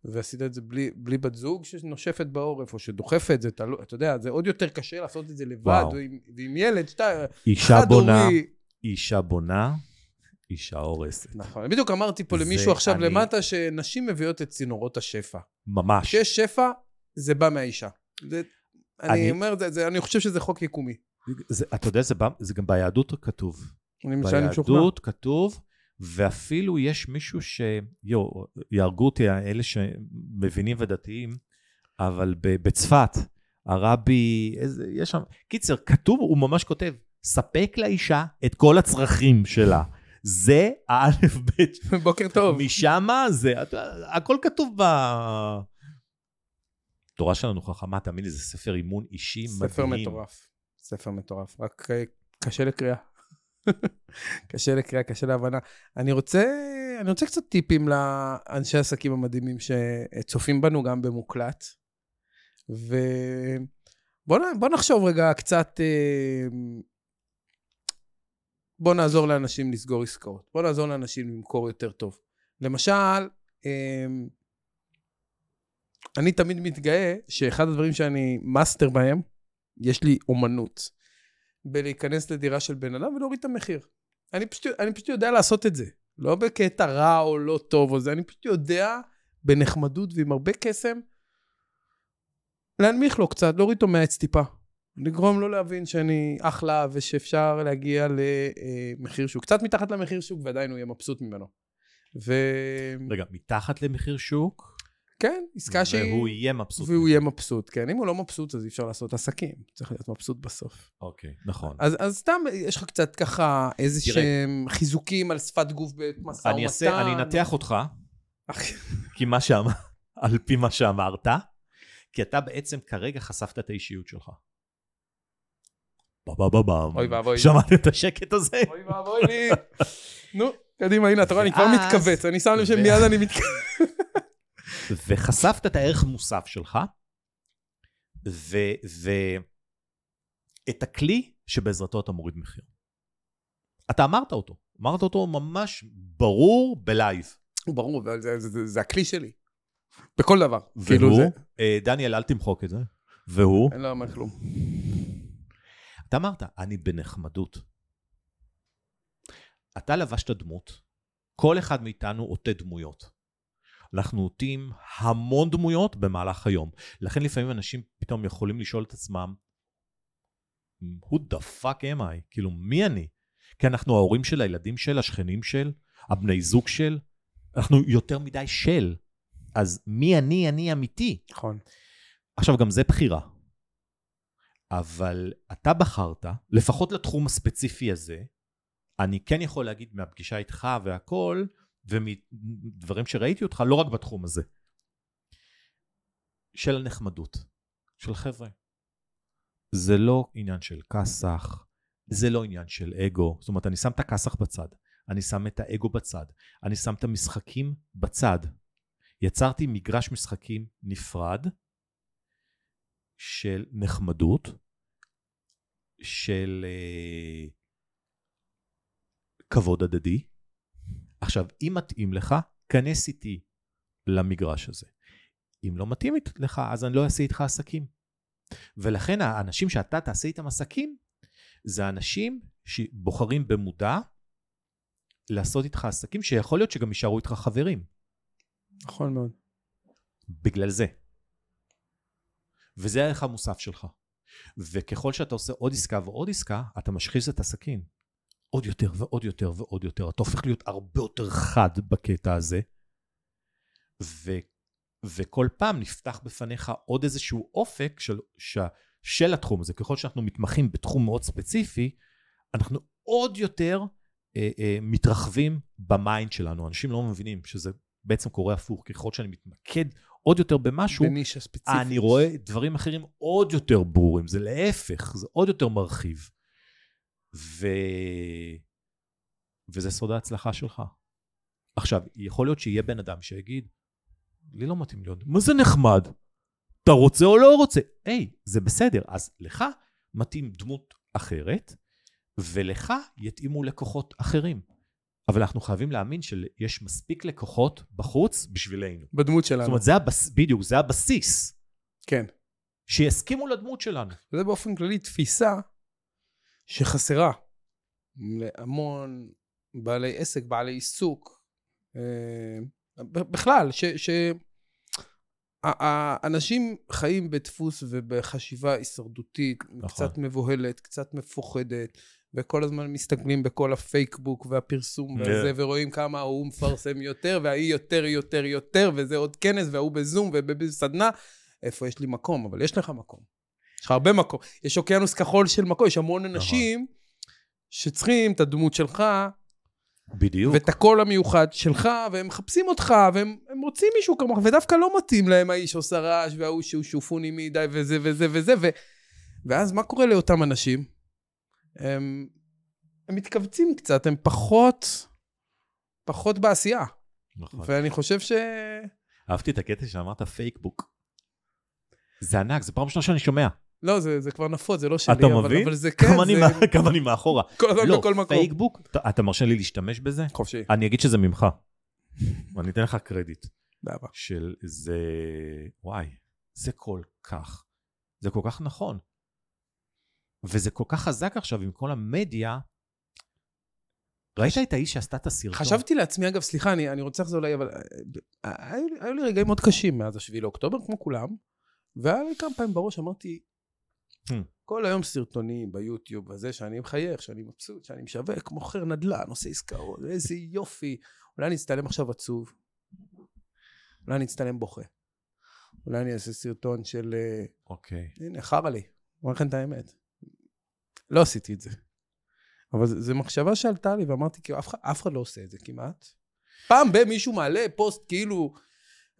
ועשית את זה בלי, בלי בת זוג שנושפת בעורף, או שדוחפת, זה תלוי, אתה יודע, זה עוד יותר קשה לעשות את זה לבד. ועם, ועם ילד, שאתה אישה בונה, חד-הורי. אישה בונה, אישה הורסת. נכון. בדיוק אמרתי פה למישהו עכשיו אני- למטה, שנשים מביאות את צינורות השפע. ממש. כשיש שפע, זה בא מהאישה. זה, אני, אני- אומר, זה, זה, אני חושב שזה חוק יקומי. זה, אתה יודע, זה, בא, זה גם ביהדות כתוב. אני משוכנע. ביהדות כתוב, ואפילו יש מישהו ש... יו, יהרגו אותי אלה שמבינים ודתיים, אבל בצפת, הרבי, איזה, יש שם... קיצר, כתוב, הוא ממש כותב, ספק לאישה את כל הצרכים שלה. זה האלף בית. בוקר טוב. משמה זה, הכל כתוב ב... התורה שלנו חכמה, תאמין לי, זה ספר אימון אישי מדהים. ספר מטורף. ספר מטורף. רק אה, קשה לקריאה. קשה לקריאה, קשה להבנה. אני רוצה, אני רוצה קצת טיפים לאנשי העסקים המדהימים שצופים בנו גם במוקלט. ובוא נחשוב רגע קצת, אה, בוא נעזור לאנשים לסגור עסקאות. בוא נעזור לאנשים למכור יותר טוב. למשל, אה, אני תמיד מתגאה שאחד הדברים שאני master בהם, יש לי אומנות. בלהיכנס לדירה של בן אדם ולהוריד את המחיר. אני פשוט, אני פשוט יודע לעשות את זה. לא בקטע רע או לא טוב או זה, אני פשוט יודע בנחמדות ועם הרבה קסם להנמיך לו קצת, להוריד אותו מהעץ טיפה. לגרום לו להבין שאני אחלה ושאפשר להגיע למחיר שוק. קצת מתחת למחיר שוק ועדיין הוא יהיה מבסוט ממנו. ו... רגע, מתחת למחיר שוק? כן, עסקה שהיא... והוא יהיה מבסוט. והוא יהיה מבסוט, כן. אם הוא לא מבסוט, אז אי אפשר לעשות עסקים. צריך להיות מבסוט בסוף. אוקיי, נכון. אז, אז סתם, יש לך קצת ככה איזה שהם חיזוקים על שפת גוף במשא ומתן. אני אעשה, אני אנתח אותך, כי מה שאמר, על פי מה שאמרת, כי אתה בעצם כרגע חשפת את האישיות שלך. בבבבם. אוי ואבוי. שמעת את השקט הזה? אוי ואבוי לי. נו, קדימה, הנה, אתה רואה, אני כבר מתכווץ, אני שם לב שמיד אני מתכווץ. וחשפת את הערך מוסף שלך, ואת הכלי שבעזרתו אתה מוריד מחיר. אתה אמרת אותו, אמרת אותו ממש ברור בלייב. הוא ברור, זה, זה, זה, זה הכלי שלי. בכל דבר. והוא, כאילו זה... אה, דניאל, אל תמחוק את זה. והוא? אין לו מה כלום. אתה אמרת, אני בנחמדות. אתה לבשת דמות, כל אחד מאיתנו עוטה דמויות. אנחנו עוטים המון דמויות במהלך היום. לכן לפעמים אנשים פתאום יכולים לשאול את עצמם, who the fuck am I? כאילו, מי אני? כי אנחנו ההורים של, הילדים של, השכנים של, הבני זוג של, אנחנו יותר מדי של. אז מי אני, אני אמיתי. נכון. עכשיו, גם זה בחירה. אבל אתה בחרת, לפחות לתחום הספציפי הזה, אני כן יכול להגיד מהפגישה איתך והכל, ומדברים שראיתי אותך, לא רק בתחום הזה, של הנחמדות, של חבר'ה. זה לא עניין של כסח, זה לא עניין של אגו. זאת אומרת, אני שם את הכסח בצד, אני שם את האגו בצד, אני שם את המשחקים בצד. יצרתי מגרש משחקים נפרד של נחמדות, של אה, כבוד הדדי, עכשיו, אם מתאים לך, כנס איתי למגרש הזה. אם לא מתאים לך, אז אני לא אעשה איתך עסקים. ולכן האנשים שאתה תעשה איתם עסקים, זה אנשים שבוחרים במודע לעשות איתך עסקים, שיכול להיות שגם יישארו איתך חברים. נכון מאוד. בגלל זה. וזה הערך המוסף שלך. וככל שאתה עושה עוד עסקה ועוד עסקה, אתה משחיז את הסכין. עוד יותר ועוד יותר ועוד יותר. אתה הופך להיות הרבה יותר חד בקטע הזה, ו, וכל פעם נפתח בפניך עוד איזשהו אופק של, ש, של התחום הזה. ככל שאנחנו מתמחים בתחום מאוד ספציפי, אנחנו עוד יותר אה, אה, מתרחבים ב mind שלנו. אנשים לא מבינים שזה בעצם קורה הפוך. ככל שאני מתמקד עוד יותר במשהו, בנישה ספציפית. אני רואה דברים אחרים עוד יותר ברורים. זה להפך, זה עוד יותר מרחיב. ו... וזה סוד ההצלחה שלך. עכשיו, יכול להיות שיהיה בן אדם שיגיד, לי לא מתאים להיות, מה זה נחמד? אתה רוצה או לא רוצה? היי, זה בסדר. אז לך מתאים דמות אחרת, ולך יתאימו לקוחות אחרים. אבל אנחנו חייבים להאמין שיש מספיק לקוחות בחוץ בשבילנו. בדמות שלנו. זאת אומרת, זה הבס... בדיוק, זה הבסיס. כן. שיסכימו לדמות שלנו. זה באופן כללי תפיסה שחסרה להמון בעלי עסק, בעלי עיסוק, אה, בכלל, ש... ש... האנשים חיים בדפוס ובחשיבה הישרדותית, נכון. קצת מבוהלת, קצת מפוחדת, וכל הזמן מסתכלים בכל הפייקבוק והפרסום yeah. וזה, ורואים כמה ההוא מפרסם יותר, וההיא יותר, יותר, יותר, וזה עוד כנס, וההוא בזום ובסדנה. איפה יש לי מקום? אבל יש לך מקום. יש לך הרבה מקום. יש אוקיינוס כחול של מקום, יש המון אנשים שצריכים את הדמות שלך. בדיוק. ואת הקול המיוחד שלך, והם מחפשים אותך, והם הם רוצים מישהו כמוך, ודווקא לא מתאים להם האיש שעושה רעש, וההוא שהוא שופוני מדי, וזה וזה וזה, ו... ואז מה קורה לאותם אנשים? הם, הם מתכווצים קצת, הם פחות, פחות בעשייה. נכון. ואני חושב ש... אהבתי את הקטע שאמרת פייקבוק. זה ענק, זו פעם ראשונה שאני שומע. לא, זה, זה כבר נפוץ, זה לא שלי, אתה אבל, מבין? אבל זה כן, כמה אני זה מה- כמה אני מאחורה. כל הזמן לא, בכל מקום. פייקבוק, אתה- אתה מרשה לי להשתמש בזה? חופשי, אני אגיד שזה ממך. ואני אתן לך קרדיט. באהבה. של זה, וואי, זה כל כך, זה כל כך נכון. וזה כל כך חזק עכשיו עם כל המדיה. ראית את האיש שעשתה את הסרטון? חשבתי לעצמי, אגב, סליחה, אני, אני רוצה לחזור אליי, אבל אה, היו, לי- היו לי רגעים מאוד קשים מאז השביעי לאוקטובר, כמו כולם, והיה לי כמה פעמים בראש, אמרתי. כל היום סרטונים ביוטיוב, וזה שאני מחייך, שאני מבסוט, שאני משווק, מוכר נדל"ן, עושה עסקאות, איזה יופי. אולי אני אצטלם עכשיו עצוב, אולי אני אצטלם בוכה. אולי אני אעשה סרטון של, אה, אוקיי. הנה, חרא לי, אומר לכם את האמת. לא עשיתי את זה. אבל זו מחשבה שעלתה לי, ואמרתי, כאילו, אף אחד, אף אחד לא עושה את זה כמעט. פעם ב- מישהו מעלה פוסט כאילו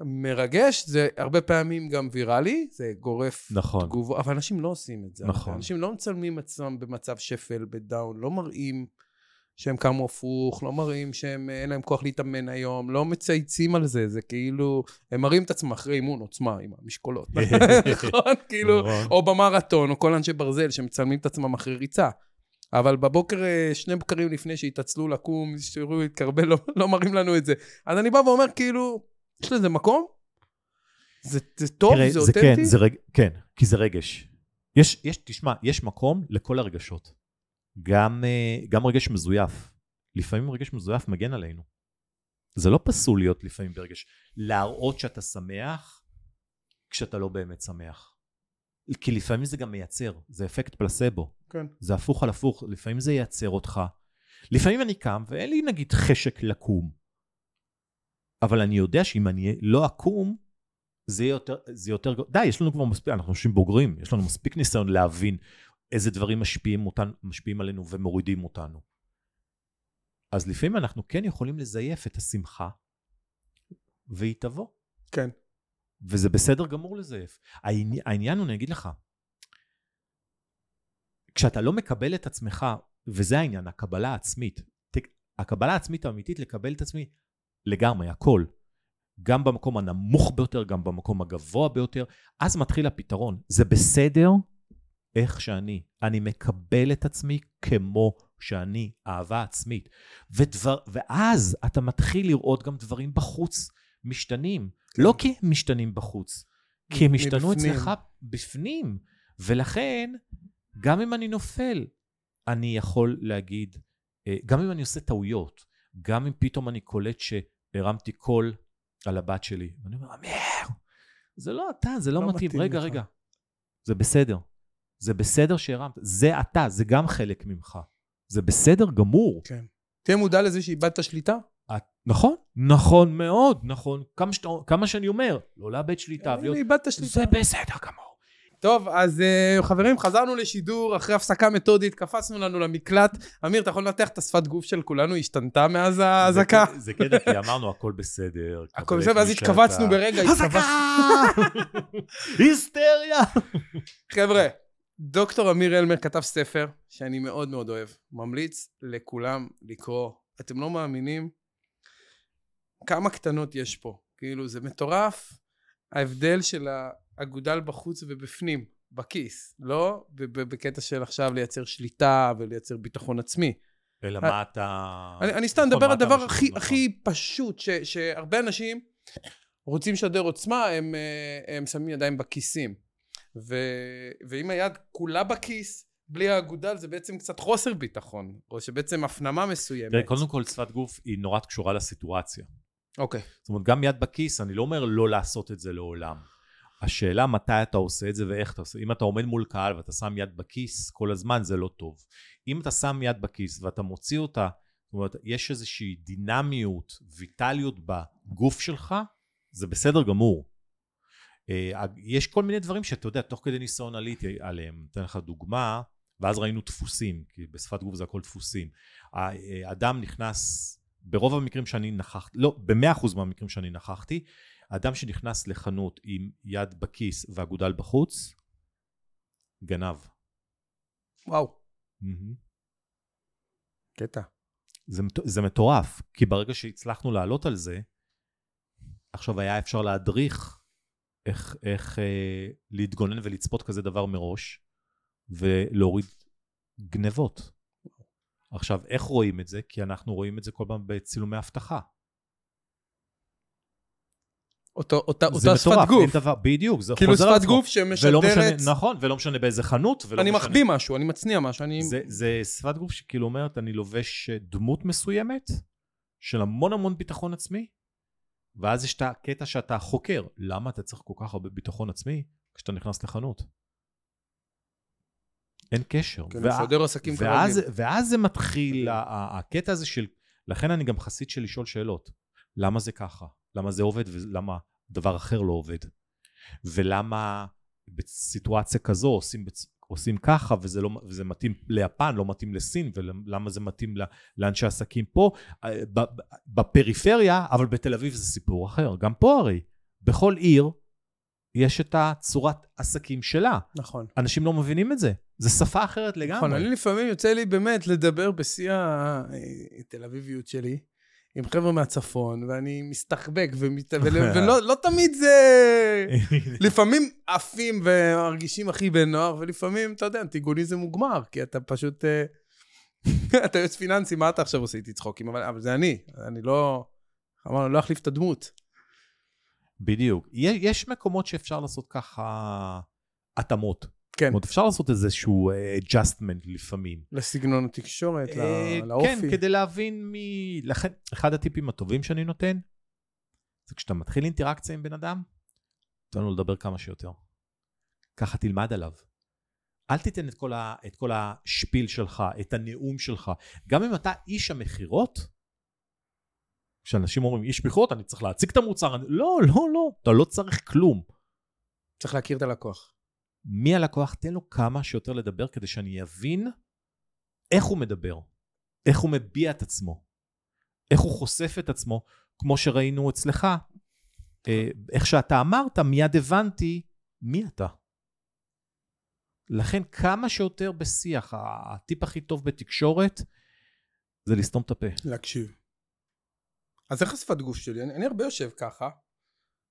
מרגש, זה הרבה פעמים גם ויראלי, זה גורף נכון. תגובות, אבל אנשים לא עושים את זה. נכון. אנשים לא מצלמים עצמם במצב שפל, בדאון, לא מראים שהם קמו הפוך, לא מראים שהם, אין להם כוח להתאמן היום, לא מצייצים על זה, זה כאילו, הם מראים את עצמם אחרי אימון עוצמה עם המשקולות. נכון? כאילו, נכון. או במרתון, או כל אנשי ברזל שמצלמים את עצמם אחרי ריצה. אבל בבוקר, אה, שני בקרים לפני שהתעצלו לקום, שיראו להתקרבל, לא, לא מראים לנו את זה. אז אני בא ואומר, כאילו, יש לזה מקום? זה, זה טוב, תראה, זה זה אותנטי? כן, זה רג... כן, כי זה רגש. יש, יש, תשמע, יש מקום לכל הרגשות. גם, אה, גם רגש מזויף. לפעמים רגש מזויף מגן עלינו. זה לא פסול להיות לפעמים ברגש. להראות שאתה שמח כשאתה לא באמת שמח. כי לפעמים זה גם מייצר, זה אפקט פלסבו. כן. זה הפוך על הפוך, לפעמים זה ייצר אותך. לפעמים אני קם ואין לי נגיד חשק לקום. אבל אני יודע שאם אני לא אקום, זה יהיה יותר, זה יותר, די, יש לנו כבר מספיק, אנחנו אנשים בוגרים, יש לנו מספיק ניסיון להבין איזה דברים משפיעים, אותן, משפיעים עלינו ומורידים אותנו. אז לפעמים אנחנו כן יכולים לזייף את השמחה, והיא תבוא. כן. וזה בסדר גמור לזייף. העני- העניין הוא, אני אגיד לך, כשאתה לא מקבל את עצמך, וזה העניין, הקבלה העצמית, הקבלה העצמית האמיתית לקבל את עצמי לגמרי, הכל. גם במקום הנמוך ביותר, גם במקום הגבוה ביותר, אז מתחיל הפתרון. זה בסדר איך שאני. אני מקבל את עצמי כמו שאני, אהבה עצמית. ודבר, ואז אתה מתחיל לראות גם דברים בחוץ משתנים. לא כי הם משתנים בחוץ, כי הם השתנו. אצלך בפנים. ולכן, גם אם אני נופל, אני יכול להגיד, אה, גם אם אני עושה טעויות, גם אם פתאום אני קולט שהרמתי קול על הבת שלי, ואני אומר, אמיר, זה לא אתה, זה לא, לא מתאים. מתאים רגע, לך." רגע, זה בסדר. זה בסדר שהרמת, זה אתה, זה גם חלק ממך. זה בסדר גמור. כן. תהיה מודע לזה שאיבדת שליטה? את, נכון, נכון מאוד, נכון. כמה, שאתה, כמה שאני אומר, לא לאבד שליטה, הנה, ולהיות... איבדת שליטה. זה בסדר גמור. טוב, אז uh, חברים, חזרנו לשידור אחרי הפסקה מתודית, קפצנו לנו למקלט. אמיר, אתה יכול לנתח את השפת גוף של כולנו, השתנתה מאז האזעקה? זה, זה קטע, כי אמרנו הכל בסדר. הכל בסדר, ואז התכווצנו. ברגע. אזעקה! היסטריה! חבר'ה, דוקטור אמיר אלמר כתב ספר שאני מאוד מאוד אוהב. ממליץ לכולם לקרוא. אתם לא מאמינים כמה קטנות יש פה. כאילו, זה מטורף ההבדל של האגודל בחוץ ובפנים, בכיס. לא בקטע של עכשיו לייצר שליטה ולייצר ביטחון עצמי. אלא מה אתה... אני, אני סתם נכון, מדבר מה על אתה דבר משמעות, הכי, נכון. הכי פשוט, ש, שהרבה אנשים רוצים לשדר עוצמה, הם, אה, הם שמים ידיים בכיסים. ו, ואם היד כולה בכיס, בלי האגודל, זה בעצם קצת חוסר ביטחון, או שבעצם הפנמה מסוימת. תראה, קודם כל, שפת גוף היא נורא קשורה לסיטואציה. אוקיי, זאת אומרת, גם יד בכיס, אני לא אומר לא לעשות את זה לעולם. השאלה מתי אתה עושה את זה ואיך אתה עושה. אם אתה עומד מול קהל ואתה שם יד בכיס כל הזמן, זה לא טוב. אם אתה שם יד בכיס ואתה מוציא אותה, זאת אומרת, יש איזושהי דינמיות, ויטליות בגוף שלך, זה בסדר גמור. אה, יש כל מיני דברים שאתה יודע, תוך כדי ניסיון עליתי עליהם. אתן לך דוגמה, ואז ראינו דפוסים, כי בשפת גוף זה הכל דפוסים. האדם נכנס ברוב המקרים שאני נכחתי, לא, במאה אחוז מהמקרים שאני נכחתי, אדם שנכנס לחנות עם יד בכיס ואגודל בחוץ, גנב. וואו, מהמם. קטע. זה, זה מטורף, כי ברגע שהצלחנו לעלות על זה, עכשיו היה אפשר להדריך איך, איך אה, להתגונן ולצפות כזה דבר מראש, ולהוריד גנבות. עכשיו, איך רואים את זה? כי אנחנו רואים את זה כל פעם בצילומי אבטחה. אותו, אותה, זה אותה שפת מטורף, גוף. אין דבר, בדיוק, זה כאילו חוזר על שפת עצמו. גוף ולא שמשדרת... משנה, נכון, ולא משנה באיזה חנות, ולא אני משנה... מחביא משהו, אני מצניע משהו, אני... זה, זה שפת גוף שכאילו אומרת, אני לובש דמות מסוימת, של המון המון ביטחון עצמי, ואז יש את הקטע שאתה חוקר. למה אתה צריך כל כך הרבה ביטחון עצמי כשאתה נכנס לחנות? אין קשר. כן, וה- מסדר עסקים ואז, כרגיל. ואז זה מתחיל, הקטע הזה של... לכן אני גם חסיד של לשאול שאלות. למה זה ככה? למה זה עובד ולמה דבר אחר לא עובד? ולמה בסיטואציה כזו עושים. עושים ככה וזה, לא, וזה מתאים ליפן, לא מתאים לסין, ולמה זה מתאים לאנשי עסקים פה? אה, בפריפריה, אבל בתל אביב זה סיפור אחר. גם פה הרי, בכל עיר יש את הצורת עסקים שלה. נכון. אנשים לא מבינים את זה. זה שפה אחרת לגמרי. נכון, אני לפעמים יוצא לי באמת לדבר בשיא התל אביביות שלי. עם חבר'ה מהצפון, ואני מסתחבק, ומת... ול... ולא לא תמיד זה... לפעמים עפים ומרגישים הכי בן נוער, ולפעמים, אתה יודע, אנטיגוניזם מוגמר, כי אתה פשוט... אה, אתה יועץ פיננסי, מה אתה עכשיו עושה איתי צחוקים? אבל, אבל זה אני, אני לא... אמרנו, לא אחליף את הדמות. בדיוק. יש מקומות שאפשר לעשות ככה התאמות. כן, אומרת, אפשר לעשות איזשהו אה, adjustment לפעמים. לסגנון התקשורת, לא, לאופי. כן, כדי להבין מי... לכן, אחד הטיפים הטובים שאני נותן, זה כשאתה מתחיל אינטראקציה עם בן אדם, תן לו לדבר כמה שיותר. ככה תלמד עליו. אל תיתן את כל, ה, את כל השפיל שלך, את הנאום שלך. גם אם אתה איש המכירות, כשאנשים אומרים איש מכירות, אני צריך להציג את המוצר, אני... לא, לא, לא, אתה לא צריך כלום. צריך להכיר את הלקוח. מי הלקוח? תן לו כמה שיותר לדבר כדי שאני אבין איך הוא מדבר, איך הוא מביע את עצמו, איך הוא חושף את עצמו, כמו שראינו אצלך. אה, איך שאתה אמרת, מיד הבנתי מי אתה. לכן כמה שיותר בשיח, הטיפ הכי טוב בתקשורת זה לסתום את הפה. להקשיב. אז איך השפת גוף שלי? אני, אני הרבה יושב ככה,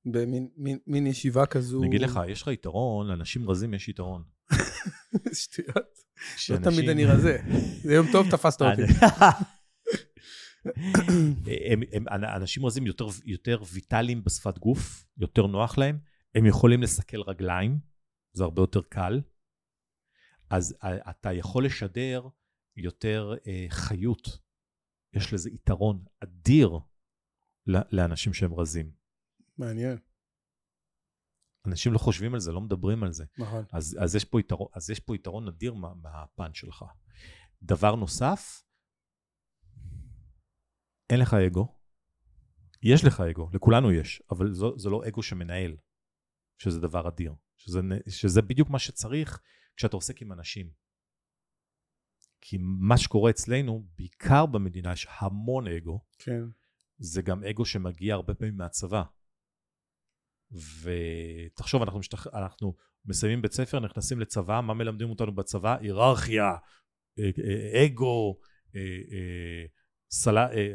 במין מין, מין ישיבה כזו... אני אגיד לך, יש לך יתרון, לאנשים רזים יש יתרון. שטויות. לא תמיד אני רזה. זה יום טוב, תפסת אותי. אנשים רזים יותר, ויטליים בשפת גוף, יותר נוח להם, הם יכולים לסכל רגליים, זה הרבה יותר קל, אז אה, אתה יכול לשדר יותר אה, חיות. יש לזה יתרון אדיר לאנשים שהם רזים. מעניין, אנשים לא חושבים על זה, לא מדברים על זה. נכון. אז, אז, יש, פה יתרון, אז יש פה יתרון אדיר מה, מהפן שלך. דבר נוסף, אין לך אגו. יש לך אגו, לכולנו יש, אבל זו, זה לא אגו שמנהל, שזה דבר אדיר. שזה, שזה בדיוק מה שצריך כשאתה עוסק עם אנשים. כי מה שקורה אצלנו, בעיקר במדינה, יש המון אגו. כן. זה גם אגו שמגיע הרבה פעמים מהצבא. ותחשוב, אנחנו, משתח... אנחנו מסיימים בית ספר, נכנסים לצבא, מה מלמדים אותנו בצבא? היררכיה, אה, אה, אגו, אה, אה,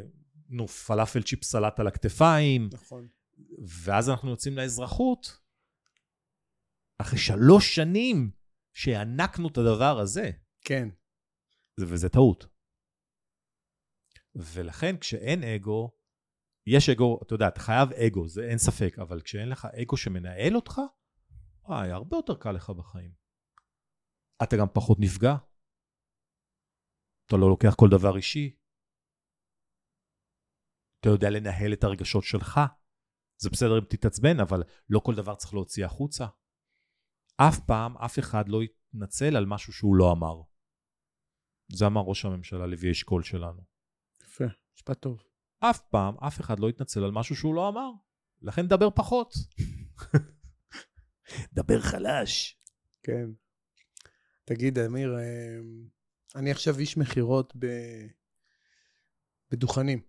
נו, פלאפל צ'יפ סלט על הכתפיים, נכון. ואז אנחנו יוצאים לאזרחות, אחרי שלוש שנים שהענקנו את הדבר הזה. כן. זה- וזה טעות. ולכן כשאין אגו, יש אגו, אתה יודע, אתה חייב אגו, זה אין ספק, אבל כשאין לך אגו שמנהל אותך, וואי, הרבה יותר קל לך בחיים. אתה גם פחות נפגע. אתה לא לוקח כל דבר אישי. אתה יודע לנהל את הרגשות שלך. זה בסדר אם תתעצבן, אבל לא כל דבר צריך להוציא החוצה. אף פעם אף אחד לא יתנצל על משהו שהוא לא אמר. זה אמר ראש הממשלה לוי אשכול שלנו. יפה, משפט טוב. אף פעם אף אחד לא יתנצל על משהו שהוא לא אמר. לכן דבר פחות. דבר חלש. כן. תגיד, אמיר, אה, אני עכשיו איש מכירות ב... בדוכנים.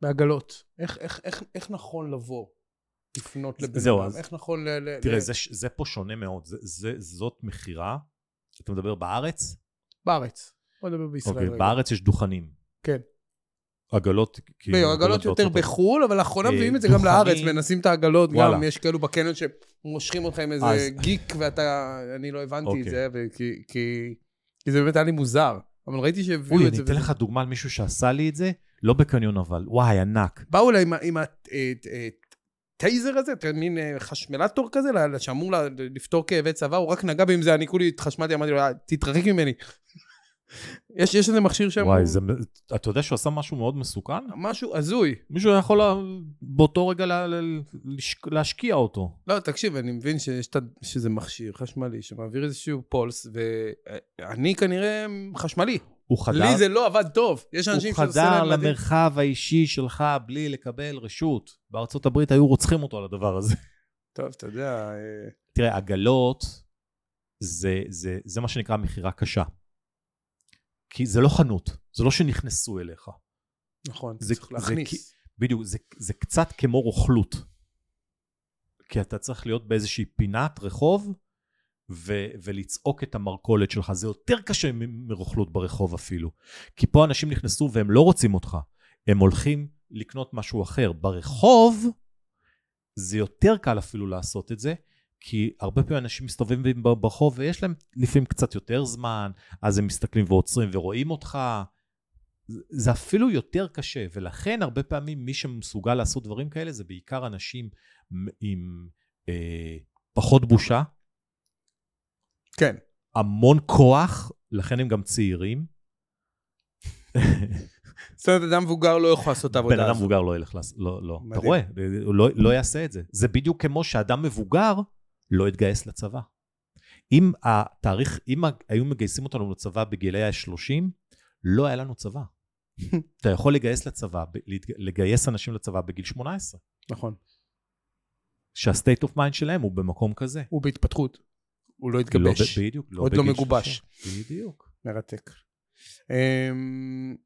בעגלות. איך, איך, איך, איך נכון לבוא? לפנות לבן אדם? אז- איך נכון ל... תראה, ל... זה, זה פה שונה מאוד. זה, זה, זאת מכירה, אתה מדבר בארץ? בארץ. בוא נדבר בישראל אוקיי, רגע. בארץ יש דוכנים. כן. עגלות, כאילו... לא, עגלות יותר בחו"ל, אבל לאחרונה אה, מביאים את זה גם. לארץ, מנסים את העגלות גם. יש כאלו בקניון שמושכים אותך עם איזה אז- גיק, ואתה, אני לא הבנתי את אוקיי. זה, כי כי זה באמת היה לי מוזר. אבל ראיתי שהביאו אוי, את זה. אני אתן לך דוגמה על מישהו שעשה לי את זה, לא בקניון אבל, וואי, ענק. באו אליי עם הטייזר הזה, אתה יודע, מין אה, חשמלטור כזה, שאמור לפתור כאבי צבא, הוא רק נגע בי עם זה, אני כולי התחשמלתי, אמרתי לו, "אה, תתרחק ממני. יש יש איזה מכשיר שם, וואי, זה, אתה יודע שהוא עשה משהו מאוד מסוכן? משהו הזוי. מישהו יכול לה- באותו רגע לה- להשקיע אותו. לא, תקשיב, אני מבין שיש שזה מכשיר חשמלי שמעביר איזשהו פולס, ואני כנראה חשמלי. הוא חדר, לי זה לא עבד טוב. יש אנשים הוא חדר להם מדהים. למרחב האישי שלך בלי לקבל רשות. בארצות הברית היו רוצחים אותו על הדבר הזה. טוב, אתה יודע, אה, תראה, עגלות זה, זה, זה מה שנקרא מכירה קשה. כי זה לא חנות, זה לא שנכנסו אליך. נכון, זה- צריך זה להכניס. בדיוק, זה, זה קצת כמו רוכלות. כי אתה צריך להיות באיזושהי פינת רחוב ו, ולצעוק את המרכולת שלך. זה יותר קשה מ- מרוכלות ברחוב אפילו. כי פה אנשים נכנסו והם לא רוצים אותך. הם הולכים לקנות משהו אחר. ברחוב זה יותר קל אפילו לעשות את זה, כי הרבה פעמים אנשים מסתובבים ברחוב ויש להם לפעמים קצת יותר זמן, אז הם מסתכלים ועוצרים ורואים אותך. זה- אפילו יותר קשה, ולכן הרבה פעמים מי שמסוגל לעשות דברים כאלה זה בעיקר אנשים עם אה, פחות בושה, כן. המון כוח, לכן הם גם צעירים. זאת אומרת, אדם מבוגר לא יכול לעשות את בן העבודה אדם הזאת. מבוגר לא ילך לעשות, לא, לא. אתה. רואה, הוא לא, לא יעשה את זה. זה בדיוק כמו שאדם מבוגר לא יתגייס לצבא. אם התאריך, אם היו מגייסים אותנו לצבא בגילי ה-30, לא היה לנו צבא. אתה יכול לגייס לצבא, לגייס אנשים לצבא בגיל 18, נכון. שה state of mind שלהם הוא במקום כזה. הוא בהתפתחות. הוא לא לא התגבש. ב- בדיוק. עוד לא מגובש. 30. בדיוק. מרתק. אמ,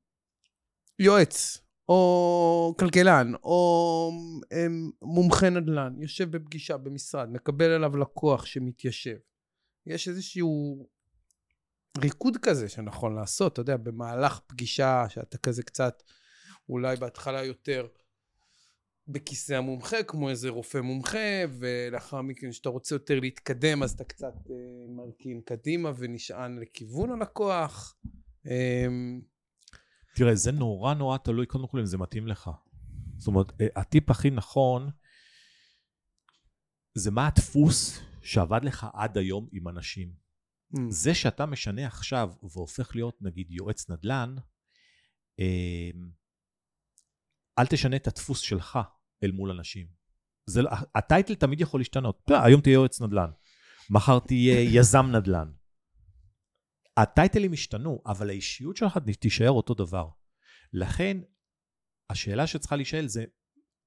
יועץ, או כלכלן, או אמ, מומחה נדל"ן, יושב בפגישה במשרד, מקבל עליו לקוח שמתיישב. יש איזשהו ריקוד כזה שנכון לעשות, אתה יודע, במהלך פגישה שאתה כזה קצת, אולי בהתחלה יותר בכיסא המומחה, כמו איזה רופא מומחה, ולאחר מכן, כשאתה רוצה יותר להתקדם, אז אתה קצת אה, מרכין קדימה ונשען לכיוון הלקוח. אמ, תראה, זה נורא נורא תלוי, קודם כל אם זה מתאים לך. זאת אומרת, אה, הטיפ הכי נכון זה מה הדפוס שעבד לך עד היום עם אנשים. אמ, זה שאתה משנה עכשיו והופך להיות נגיד יועץ נדל"ן, אה, אל תשנה את הדפוס שלך אל מול אנשים. זה, לא- הטייטל תמיד יכול להשתנות. היום תהיה יועץ נדל"ן, מחר תהיה יזם נדל"ן. הטייטלים השתנו, אבל האישיות שלך תישאר אותו דבר. לכן, השאלה שצריכה להישאל זה,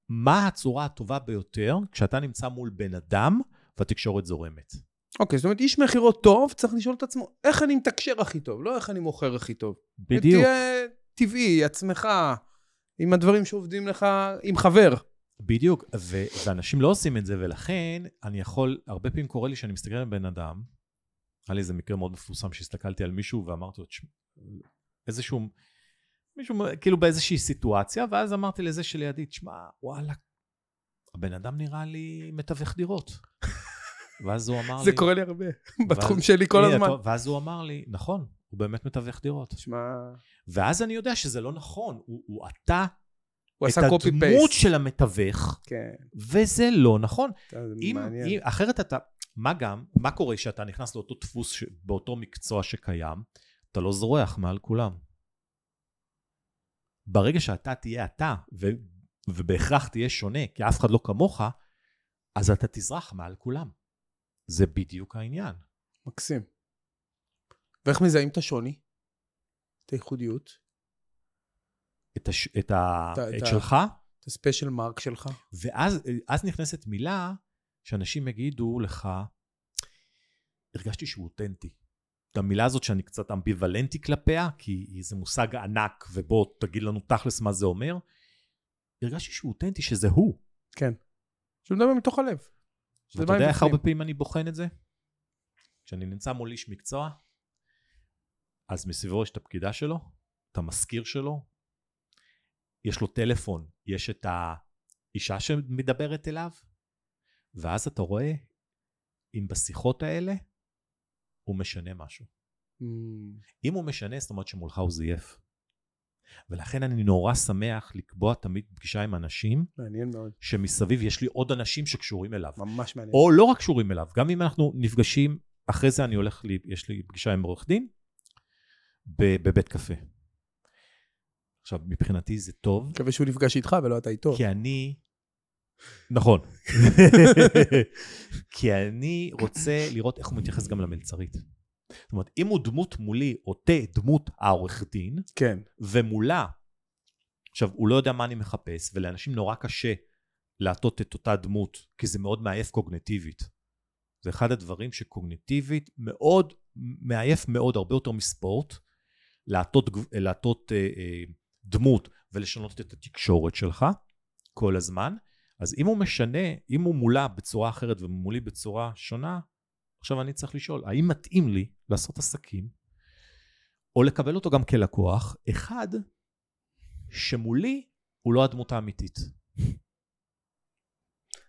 מה הצורה הטובה ביותר כשאתה נמצא מול בן אדם והתקשורת זורמת? אוקיי, זאת אומרת, איש מכירות טוב צריך לשאול את עצמו, איך אני מתקשר הכי טוב, לא איך אני מוכר הכי טוב. בדיוק. תהיה טבעי, עצמך, עם הדברים שעובדים לך, עם חבר. בדיוק, ו- ואנשים לא עושים את זה, ולכן אני יכול, הרבה פעמים קורה לי שאני מסתכל על בן אדם, היה לי איזה מקרה מאוד מפורסם שהסתכלתי על מישהו ואמרתי לו, "תשמע, איזשהו, מישהו כאילו באיזושהי סיטואציה, ואז אמרתי לזה שלידי, תשמע, וואלה, הבן אדם נראה לי מתווך דירות. ואז הוא אמר זה לי... קורה לי הרבה, בתחום שלי כל הזמן. ואז הוא אמר לי, נכון, הוא באמת מתווך דירות. תשמע, ואז אני יודע שזה לא נכון, הוא, הוא את הדמות. של המתווך, כן, וזה לא נכון. זה אם. אם, אחרת אתה, מה גם, מה קורה כשאתה נכנס לאותו דפוס, ש, באותו מקצוע שקיים, אתה לא זורח מעל כולם. ברגע שאתה תהיה אתה, ו, ובהכרח תהיה שונה, כי אף אחד לא כמוך, אז אתה תזרח מעל כולם. זה בדיוק העניין. מקסים. ואיך מזהים את השוני? את הייחודיות? את, הש, את, ה, את את, את שלך, את הספיישל מרק שלך? ואז אז נכנסת מילה שאנשים יגידו לך, הרגשתי שהוא אותנטי. את המילה הזאת שאני קצת אמביוולנטי כלפיה, כי זה מושג ענק, ובוא תגיד לנו תכלס מה זה אומר. הרגשתי שהוא אותנטי, שזה הוא. כן. שהוא מדבר מתוך הלב. ואתה יודע איך. הרבה פעמים אני בוחן את זה? כשאני נמצא מול איש מקצוע, אז מסביבו יש את הפקידה שלו, את המזכיר שלו, יש לו טלפון, יש את האישה שמדברת אליו, ואז אתה רואה אם בשיחות האלה הוא משנה משהו. Mm, אם הוא משנה, זאת אומרת שמולך הוא זייף. ולכן אני נורא שמח לקבוע תמיד פגישה עם אנשים מעניין מאוד. שמסביב יש לי עוד אנשים שקשורים אליו. ממש מעניין. או לא רק קשורים אליו, גם אם אנחנו נפגשים, אחרי זה אני הולך, לי, יש לי פגישה עם עורך דין בבית קפה. עכשיו, מבחינתי זה טוב, מקווה שהוא נפגש איתך ולא אתה איתו. כי אני... נכון. כי אני רוצה לראות איך הוא מתייחס גם למלצרית. זאת אומרת, אם הוא דמות מולי, או דמות העורך דין, כן. ומולה, עכשיו, הוא לא יודע מה אני מחפש, ולאנשים נורא קשה להטות את אותה דמות, כי זה מאוד מעייף קוגנטיבית. זה אחד הדברים שקוגנטיבית מאוד, מעייף מאוד, הרבה יותר מספורט, להטות, להטות אה, אה, דמות ולשנות את התקשורת שלך כל הזמן. אז אם הוא משנה, אם הוא מולה בצורה אחרת ומולי בצורה שונה, עכשיו אני צריך לשאול, האם מתאים לי לעשות עסקים, או לקבל אותו גם כלקוח, אחד, שמולי הוא לא הדמות האמיתית.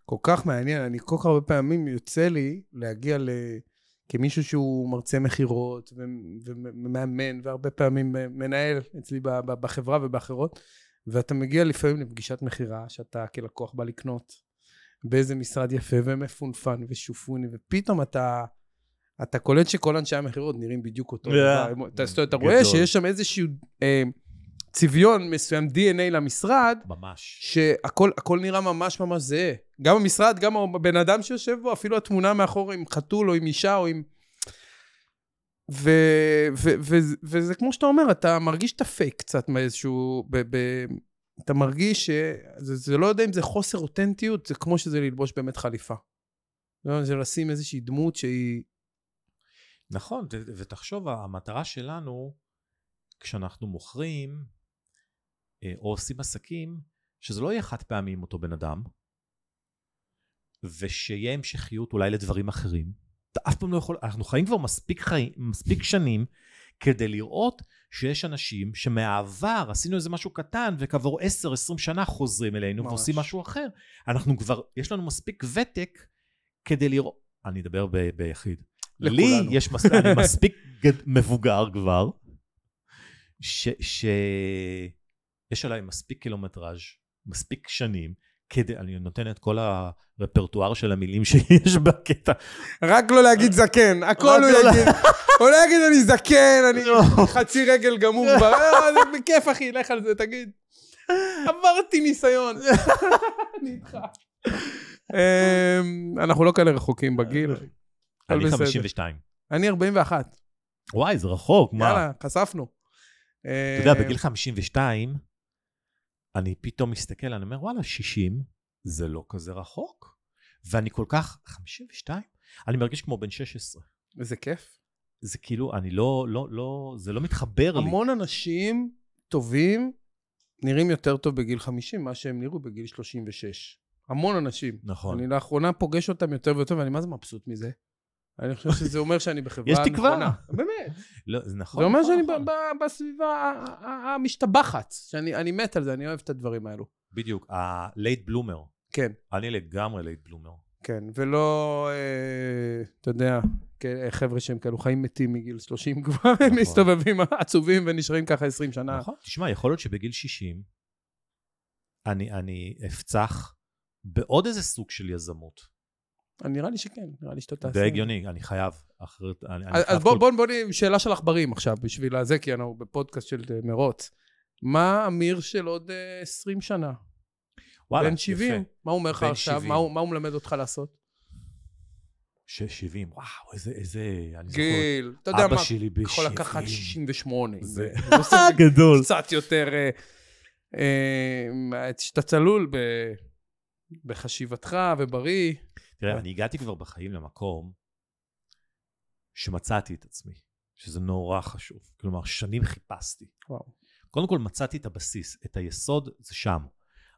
כל כך מעניין, אני כל כך הרבה פעמים יוצא לי להגיע ל... כמישהו שהוא מרצה מכירות ומאמן, והרבה פעמים מנהל אצלי בחברה ובאחרות, ואתה מגיע לפעמים לפגישת מכירה, שאתה כלקוח בא לקנות באיזה משרד יפה ומפונפן ושופוני, ופתאום אתה... אתה קולט שכל אנשי המכירות נראים בדיוק אותו. דבר. אתה, רואה. שיש שם איזשהו אה, צביון מסוים, DNA למשרד, ממש. שהכל הכל נראה ממש ממש זהה. גם המשרד, גם הבן אדם שיושב בו, אפילו התמונה מאחור עם חתול או עם אישה או עם... ו, ו, ו, וזה כמו שאתה אומר, אתה מרגיש את הפייק קצת מאיזשהו... ב, ב, אתה מרגיש ש... זה, זה לא יודע אם זה חוסר אותנטיות, זה כמו שזה ללבוש באמת חליפה. לא, זה לשים איזושהי דמות שהיא... נכון, ו- ותחשוב, המטרה שלנו, כשאנחנו מוכרים אה, או עושים עסקים, שזה לא יהיה חד פעמי עם אותו בן אדם, ושיהיה המשכיות אולי לדברים אחרים. אתה אף פעם לא יכול, אנחנו חיים כבר מספיק, חיים, מספיק שנים כדי לראות שיש אנשים שמהעבר עשינו איזה משהו קטן וכעבור 10-20 שנה חוזרים אלינו ממש. ועושים משהו אחר. אנחנו כבר, יש לנו מספיק ותק כדי לראות, אני אדבר ב- ביחיד. לכולנו. לי יש, מס... אני מספיק גד... מבוגר כבר, ש... ש... עליי מספיק קילומטראז', מספיק שנים, כדי, אני נותן את כל הרפרטואר של המילים שיש בקטע. רק לא להגיד זקן, הכל הוא לא יגיד. הוא לא יגיד אני זקן, אני לא. חצי רגל גמור. אה, זה בכיף אחי, לך על זה, תגיד. עברתי ניסיון. אני איתך. אמ, אנחנו לא כאלה רחוקים בגיל. אני בסדר. 52. אני 41. וואי, זה רחוק, מה? יאללה, חשפנו. אתה יודע, בגיל 52, אני פתאום מסתכל, אני אומר, וואלה, 60 זה לא כזה רחוק. ואני כל כך, 52? אני מרגיש כמו בן 16. איזה כיף. זה כאילו, אני לא, לא, לא, זה לא מתחבר לי. המון אנשים טובים נראים יותר טוב בגיל 50 ממה שהם נראו בגיל 36. המון אנשים. נכון. אני לאחרונה פוגש אותם יותר ויותר, ואני מה זה מבסוט מזה? אני חושב שזה אומר שאני בחברה יש נכונה. תקווה. באמת. לא, זה נכון. זה אומר נכון, שאני נכון. ב- ב- בסביבה המשתבחת, שאני אני מת על זה, אני אוהב את הדברים האלו. בדיוק, ה-late bloomer. כן, אני לגמרי late bloomer. כן, ולא, אה, אתה יודע, חבר'ה שהם כאלו חיים מתים מגיל 30 כבר, הם נכון. מסתובבים עצובים ונשארים ככה 20 שנה. נכון. תשמע, יכול להיות שבגיל 60, אני, אני אפצח בעוד איזה סוג של יזמות. נראה לי שכן, נראה לי שאתה תעשה. די הגיוני, אני חייב. אחרת, אני, אז אז בוא, כל- בוא, בוא נהיה שאלה של עכברים עכשיו, בשביל הזה, כי אנחנו בפודקאסט של אה, מרוץ. מה אמיר של עוד אה, 20 שנה? וואלה, בן 70? יפה. מה הוא אומר לך עכשיו? 70. מה הוא מה הוא מלמד אותך לעשות? ש- 70, וואו, איזה, איזה, אני זוכר. גיל, אתה יודע אבא מה, שלי ב-70. יכול לקחת 68. זה- זה זה גדול. קצת יותר... אה, אה, שאתה צלול ב- בחשיבתך ובריא. תראה, אני הגעתי כבר בחיים למקום שמצאתי את עצמי, שזה נורא חשוב. כלומר, שנים חיפשתי. וואו. קודם כל מצאתי את הבסיס, את היסוד, זה שם.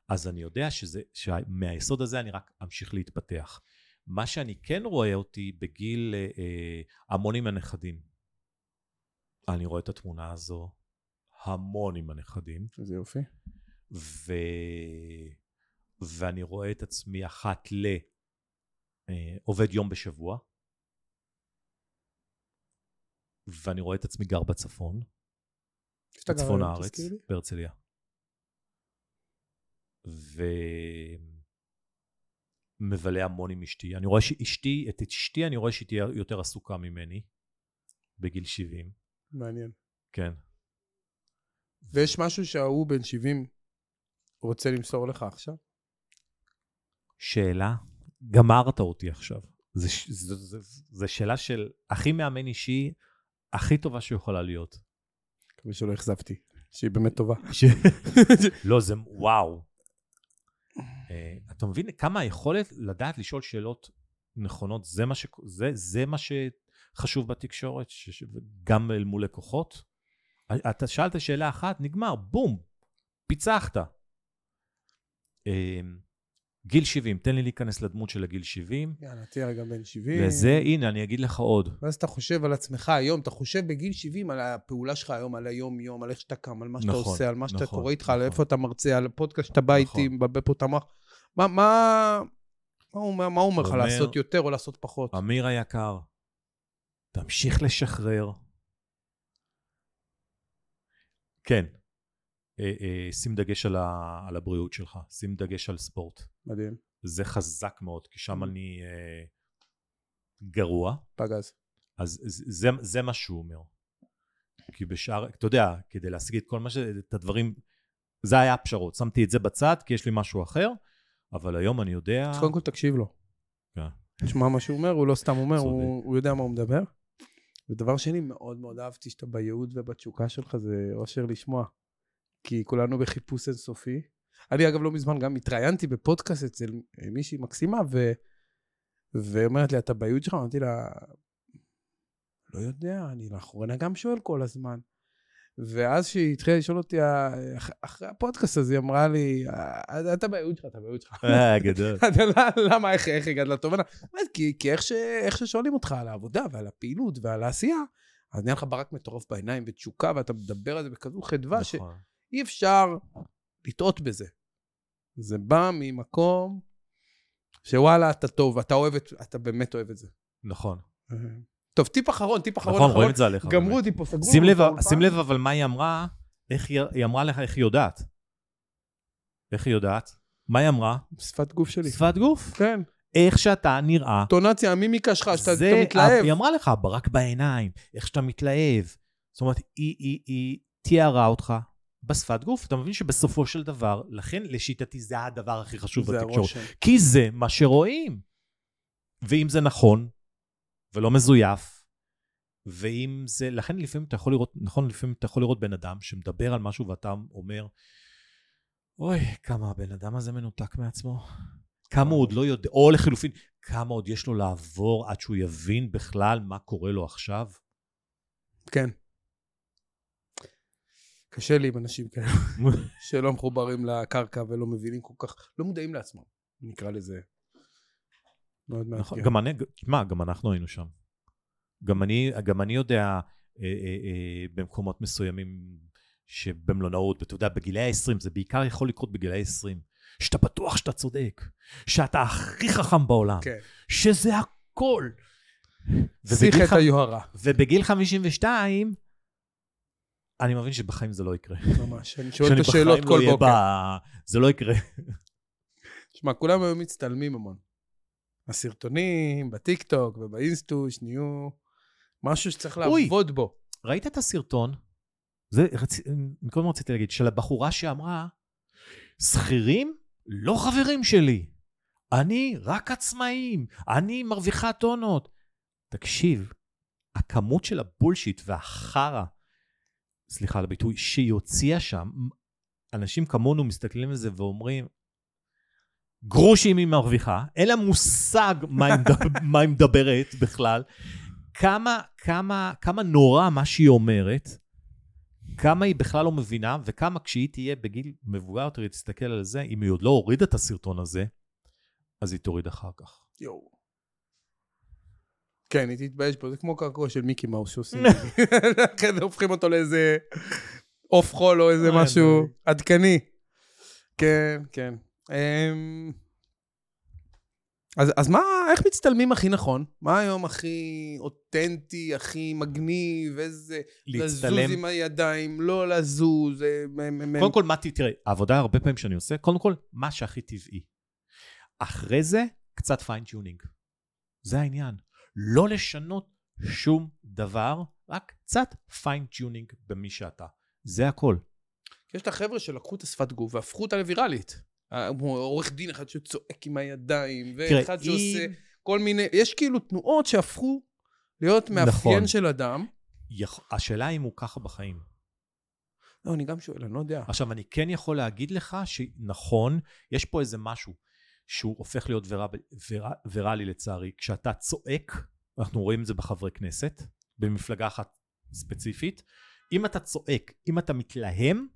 אז אני יודע שזה, שמהיסוד הזה אני רק אמשיך להתפתח. מה שאני כן רואה אותי בגיל אה, אה, המון עם הנכדים. אני רואה את התמונה הזו המון עם הנכדים. איזה יופי. ו... ואני רואה את עצמי אחת ל... אה, עובד יום בשבוע. ואני רואה את עצמי גר בצפון. בצפון הארץ, בהרצליה. ומבלה המון עם אשתי. אני רואה שאשתי, את אשתי אני רואה שהיא תהיה יותר עסוקה ממני, בגיל 70. מעניין. כן. ויש משהו שההוא בן 70 רוצה למסור לך עכשיו? שאלה, גמרת אותי עכשיו. זו שאלה של הכי מאמן אישי, הכי טובה שיכולה להיות. מקווה שלא אכזבתי, שהיא באמת טובה. לא, זה וואו. אה, אתה מבין כמה היכולת לדעת לשאול שאלות נכונות, זה מה, ש... זה, זה מה שחשוב בתקשורת, ש... גם אל מול לקוחות? אתה שאלת שאלה אחת, נגמר, בום, פיצחת. גיל 70, תן לי להיכנס לדמות של הגיל 70. יאללה, תהיה רגע בן 70. וזה, הנה, אני אגיד לך עוד. ואז אתה חושב על עצמך היום, אתה חושב בגיל 70 על הפעולה שלך היום, על היום-יום, על איך שאתה קם, על מה שאתה נכון, עושה, על מה שאתה נכון, קורא איתך, נכון. על איפה אתה מרצה, על הפודקאסט שאתה בא איתי, נכון. מבלבל פה את המוח. מה, מה, מה הוא אומר לך, לעשות יותר או לעשות פחות? אמיר היקר, תמשיך לשחרר. כן, שים דגש על, ה, על הבריאות שלך, שים דגש על ספורט. מדהים. זה חזק מאוד, כי שם אני אה, גרוע. פגז. אז זה, זה מה שהוא אומר. כי בשאר, אתה יודע, כדי להשיג את כל מה ש... את הדברים, זה היה הפשרות. שמתי את זה בצד, כי יש לי משהו אחר, אבל היום אני יודע... אז קודם כל תקשיב לו. כן. תשמע מה שהוא אומר, הוא לא סתם אומר, הוא, הוא יודע מה הוא מדבר. ודבר שני, מאוד מאוד אהבתי שאתה בייעוד ובתשוקה שלך, זה אושר לשמוע. כי כולנו בחיפוש אינסופי. אני אגב לא מזמן גם התראיינתי בפודקאסט אצל מישהי מקסימה, ו... ואומרת לי, אתה בייעוד שלך? אמרתי לה, לא יודע, אני לאחרונה גם שואל כל הזמן. ואז שהיא התחילה לשאול אותי, אחרי הפודקאסט הזה, היא אמרה לי, אתה בייעוד שלך, אתה בייעוד שלך. אה, גדול. למה, איך הגעת לתובנה? כי איך ששואלים אותך על העבודה ועל הפעילות ועל העשייה, אז נהיה לך ברק מטורף בעיניים ותשוקה, ואתה מדבר על זה בכזו חדווה, שאי אפשר לטעות בזה. זה בא ממקום שוואלה, אתה טוב, אתה אוהב את, אתה באמת אוהב את זה. נכון. טוב, טיפ אחרון, טיפ אחרון. נכון, רואים את זה עליך. גמרו אותי פה, סגרו. שים לב, שים לב אבל מה היא אמרה, איך היא, היא אמרה לך איך היא יודעת. איך היא יודעת? מה היא אמרה? שפת גוף שלי. שפת גוף? כן. איך שאתה נראה. טונציה, המימיקה שלך, שאתה זה, מתלהב. היא אמרה לך, ברק בעיניים, איך שאתה מתלהב. זאת אומרת, היא, היא, היא תיארה אותך בשפת גוף. אתה מבין שבסופו של דבר, לכן לשיטתי זה הדבר הכי חשוב בתקשורת. כי זה מה שרואים. ואם זה נכון, ולא מזויף, ואם זה, לכן לפעמים אתה יכול לראות, נכון, לפעמים אתה יכול לראות בן אדם שמדבר על משהו ואתה אומר, אוי, כמה הבן אדם הזה מנותק מעצמו. כמה הוא עוד לא יודע, או לחילופין, כמה עוד יש לו לעבור עד שהוא יבין בכלל מה קורה לו עכשיו? כן. קשה לי עם אנשים כאלה, שלא מחוברים לקרקע ולא מבינים כל כך, לא מודעים לעצמם, נקרא לזה. מאוד נכון, גם אני, תשמע, גם אנחנו היינו שם. גם אני, גם אני יודע אה, אה, אה, במקומות מסוימים שבמלונאות, ואתה יודע, בגילי ה-20, זה בעיקר יכול לקרות בגילי ה-20, שאתה בטוח שאתה צודק, שאתה הכי חכם בעולם, כן. שזה הכל. שיח את היוהרה. ובגיל 52, אני מבין שבחיים זה לא יקרה. ממש, אני שואל את השאלות כל לא בוקר. זה לא יקרה. תשמע, כולם היו מצטלמים המון. הסרטונים בטיקטוק ובאינסטוש נהיו משהו שצריך לעבוד אוי, בו. ראית את הסרטון? זה, רצ... קודם רציתי להגיד, של הבחורה שאמרה, שכירים לא חברים שלי. אני רק עצמאים, אני מרוויחה טונות. תקשיב, הכמות של הבולשיט והחרא, סליחה על הביטוי, שהיא הוציאה שם, אנשים כמונו מסתכלים על זה ואומרים, גרושים היא מרוויחה, אין לה מושג מה היא, מדברת בכלל, כמה, כמה, כמה נורא מה שהיא אומרת, כמה היא בכלל לא מבינה, וכמה כשהיא תהיה בגיל מבוגר יותר, היא תסתכל על זה, אם היא עוד לא הורידה את הסרטון הזה, אז היא תוריד אחר כך. יואו. כן, היא תתבייש בו, זה כמו קרקוע של מיקי מאוס שעושים. אחרי זה הופכים אותו לאיזה עוף חול או איזה אוי, משהו. עדכני. כן, כן. אמ, אז, אז מה, איך מצטלמים הכי נכון? מה היום הכי אותנטי, הכי מגניב, איזה... לזוז להצטלם. עם הידיים, לא לזוז. אה, קודם כל, מה תראה, העבודה הרבה פעמים שאני עושה, קודם כל, מה שהכי טבעי. אחרי זה, קצת fine-tuning. זה העניין. לא לשנות שום דבר, רק קצת fine-tuning במי שאתה. זה הכל. יש את החבר'ה שלקחו את השפת גוף והפכו אותה לוויראלית. אה, עורך דין אחד שצועק עם הידיים, ואחד שעושה אם- כל מיני... יש כאילו תנועות שהפכו להיות מאפיין נכון. של אדם. יכ- השאלה אם הוא ככה בחיים. לא, אני גם שואל, אני לא יודע. עכשיו, אני כן יכול להגיד לך שנכון, יש פה איזה משהו שהוא הופך להיות ויראב, וירא, ויראלי לצערי. כשאתה צועק, אנחנו רואים את זה בחברי כנסת, במפלגה אחת ספציפית, אם אתה צועק, אם אתה מתלהם,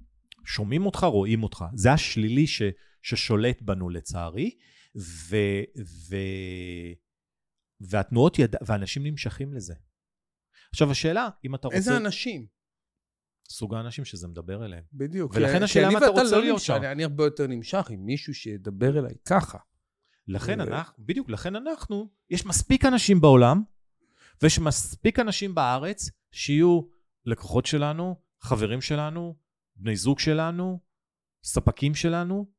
שומעים אותך, רואים אותך. זה השלילי ש, ששולט בנו לצערי, ו, ו, והתנועות יד... ואנשים נמשכים לזה. עכשיו השאלה, אם אתה רוצה... איזה אנשים? סוג האנשים שזה מדבר אליהם. בדיוק. ולכן השאלה אני אתה רוצה לא להיות שם. אני- אני הרבה יותר נמשך עם מישהו שידבר אליי ככה. לכן אנחנו, בדיוק, לכן אנחנו, יש מספיק אנשים בעולם, ויש מספיק אנשים בארץ שיהיו לקוחות שלנו, חברים שלנו, בני זוג שלנו, ספקים שלנו,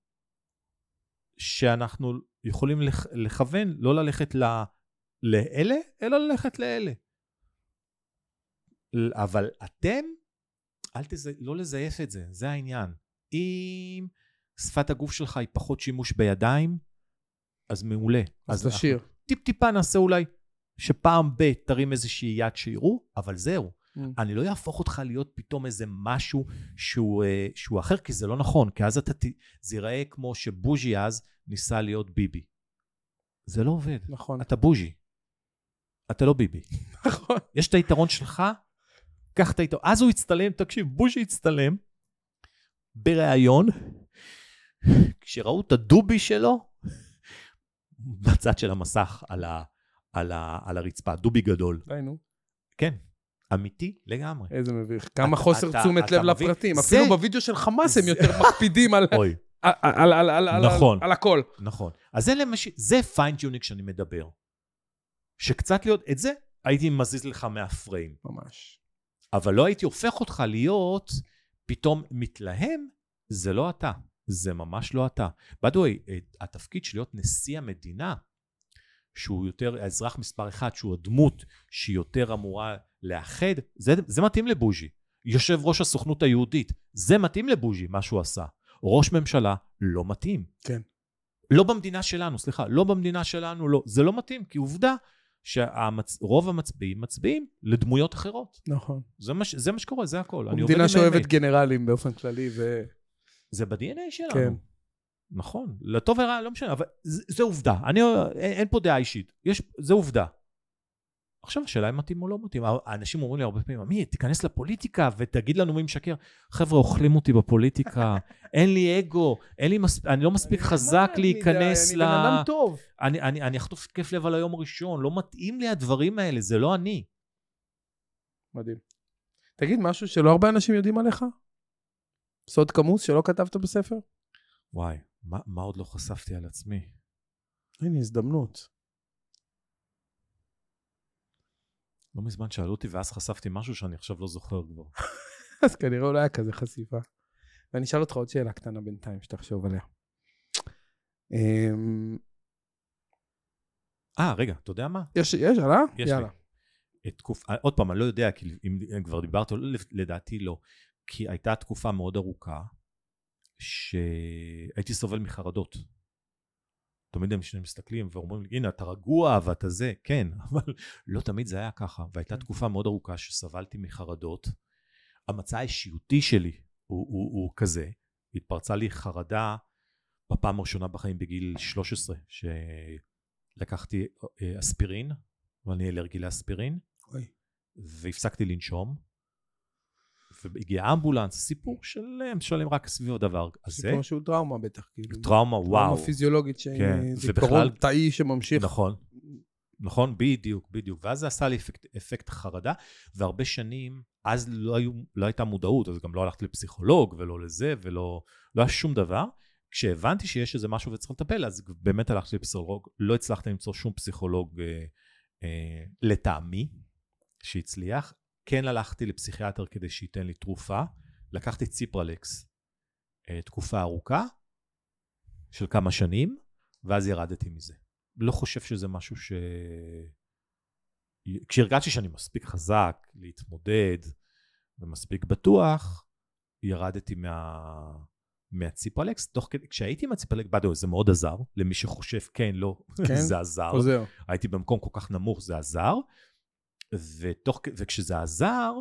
שאנחנו יכולים לכ- לכוון, לא ללכת ל... לאלה, אלא ללכת לאלה. אבל אתם, אל תז... לא לזייף את זה, זה העניין. אם שפת הגוף שלך היא פחות שימוש בידיים, אז מעולה. אז תשאיר. טיפ-טיפה נעשה אולי שפעם ב- תרים איזושהי יד שיראו, אבל זהו. Mm. אני לא אהפוך אותך להיות פתאום איזה משהו שהוא, אה, שהוא אחר, כי זה לא נכון, כי אז אתה, זה ייראה כמו שבוז'י אז ניסה להיות ביבי. זה לא עובד. נכון. אתה בוז'י. אתה לא ביבי. נכון. יש את היתרון שלך, קח את היתרון. אז הוא הצטלם, תקשיב, בוז'י הצטלם בריאיון, כשראו את הדובי שלו בצד של המסך על, ה, על, ה, על הרצפה, דובי גדול. די, נו. כן, אמיתי לגמרי. איזה מביך. כמה אתה- חוסר אתה- תשומת אתה לב מבין? לפרטים. זה- אפילו בווידאו של חמאס הם זה- יותר מקפידים על- אוי, על- על- על- על- על- נכון. על הכל. נכון. אז זה למש... זה fine-tuning שאני מדבר. שקצת להיות, את זה הייתי מזיז לך מה frame. ממש. אבל לא הייתי הופך אותך להיות פתאום מתלהם, זה לא אתה. זה ממש לא אתה. by the way, התפקיד של להיות נשיא המדינה, שהוא יותר האזרח מספר אחד, שהוא הדמות שהיא יותר אמורה לאחד, זה, זה מתאים לבוז'י. יושב ראש הסוכנות היהודית, זה מתאים לבוז'י, מה שהוא עשה. ראש ממשלה, לא מתאים. כן. לא במדינה שלנו, סליחה, לא במדינה שלנו, לא. זה לא מתאים, כי עובדה שרוב המצביעים מצביעים לדמויות אחרות. נכון. זה מה, זה מה שקורה, זה הכל. אני עובד מדינה שאוהבת. גנרלים באופן כללי, ו... זה ב-DNA שלנו. כן. נכון. לטוב ורע, לא משנה, אבל זה, זה עובדה. אני, אין, אין פה דעה אישית. יש, זה עובדה. עכשיו השאלה אם מתאים או לא מתאים. האנשים אומרים לי הרבה פעמים, עמי, תיכנס לפוליטיקה ותגיד לנו מי משקר. חבר'ה, אוכלים אותי בפוליטיקה, אין לי אגו, אין לי מס... אני לא מספיק חזק אני להיכנס אני ל... בן אדם טוב. אני, אני, אני אחטוף התקף לב על היום הראשון, לא מתאים לי הדברים האלה, זה לא אני. מדהים. תגיד משהו שלא הרבה אנשים יודעים עליך? סוד כמוס שלא כתבת בספר? וואי, מה, מה עוד לא חשפתי על עצמי? הנה, הזדמנות. לא מזמן שאלו אותי ואז חשפתי משהו שאני עכשיו לא זוכר כבר. אז כנראה אולי היה כזה חשיפה. ואני אשאל אותך עוד שאלה קטנה בינתיים, שתחשוב עליה. אמ, אה, רגע, אתה יודע מה? יש, יש, עלה? יש יאללה. לי. תקופ... עוד פעם, אני לא יודע, כי אם כבר דיברת, לא, לדעתי לא. כי הייתה תקופה מאוד ארוכה שהייתי סובל מחרדות. תמיד הם מסתכלים ואומרים לי, הנה, אתה רגוע ואתה זה, כן, אבל לא תמיד זה היה ככה. והייתה כן. תקופה מאוד ארוכה שסבלתי מחרדות. המצע האישיותי שלי הוא, הוא, הוא כזה, התפרצה לי חרדה בפעם הראשונה בחיים בגיל 13, שלקחתי אה, אספירין, ואני אלרגי לאספירין, אוי. והפסקתי לנשום, והגיע אמבולנס, סיפור שלם, שלם רק סביב הדבר הזה. סיפור שהוא טראומה בטח, כאילו. טראומה, וואו. טראומה פיזיולוגית, כן, שהיא ובכלל- זיכרון תאי שממשיך. נכון. נכון, בדיוק, בדיוק. ואז זה עשה לי אפקט, אפקט חרדה, והרבה שנים, אז לא, היו, לא הייתה מודעות, אז גם לא הלכתי לפסיכולוג, ולא לזה, ולא לא היה שום דבר. כשהבנתי שיש איזה משהו וצריך לטפל, אז באמת הלכתי לפסיכולוג. לא הצלחתי למצוא שום פסיכולוג אה, אה, לטעמי שהצליח. כן הלכתי לפסיכיאטר כדי שייתן לי תרופה. לקחתי ציפרלקס אה, תקופה ארוכה, של כמה שנים, ואז ירדתי מזה. לא חושב שזה משהו ש... כשהרגשתי שאני מספיק חזק להתמודד ומספיק בטוח, ירדתי מה... מהציפרלקס. תוך כדי, כשהייתי עם הציפרלקס, בדיוק, זה מאוד עזר, למי שחושב כן, לא, כן? זה עזר. חוזר. הייתי במקום כל כך נמוך, זה עזר. ותוך, וכשזה עזר,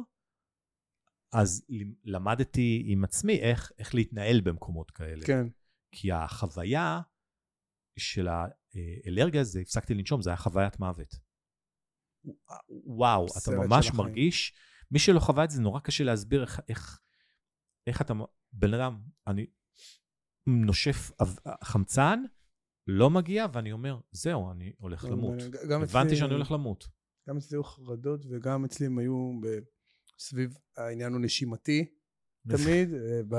אז למדתי עם עצמי איך, איך להתנהל במקומות כאלה. כן. כי החוויה של האלרגיה הזה, הפסקתי לנשום, זה היה חוויית מוות. וואו, אתה ממש. מרגיש, מי שלא חווה את זה, נורא קשה להסביר איך, איך, איך אתה, בן אדם, אני נושף חמצן, לא מגיע, ואני אומר, זהו, אני הולך למות. גם הבנתי שאני הולך למות. גם אצלי היו חרדות, וגם אצלי הם היו סביב העניין הוא נשימתי, תמיד, אה, ב...